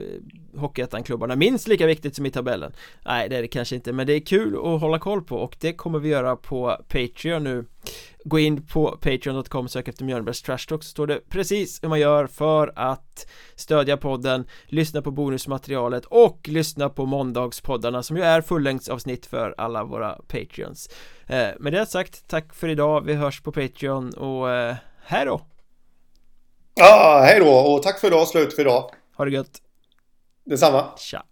Hockeyettan-klubbarna? Minst lika viktigt som i tabellen? Nej, det är det kanske inte, men det är kul att hålla koll på och det kommer vi göra på Patreon nu. Gå in på patreon.com, sök efter Mjölnbergs Trash Talk så står det precis hur man gör för att stödja podden, lyssna på bonusmaterialet och lyssna på måndagspoddarna som ju är fullängdsavsnitt för alla våra Patreons. Eh, Med det sagt, tack för idag, vi hörs på Patreon och eh, hej då! ja hej då och tack för idag. Slut för idag. Ha det gött! Detsamma. Tja!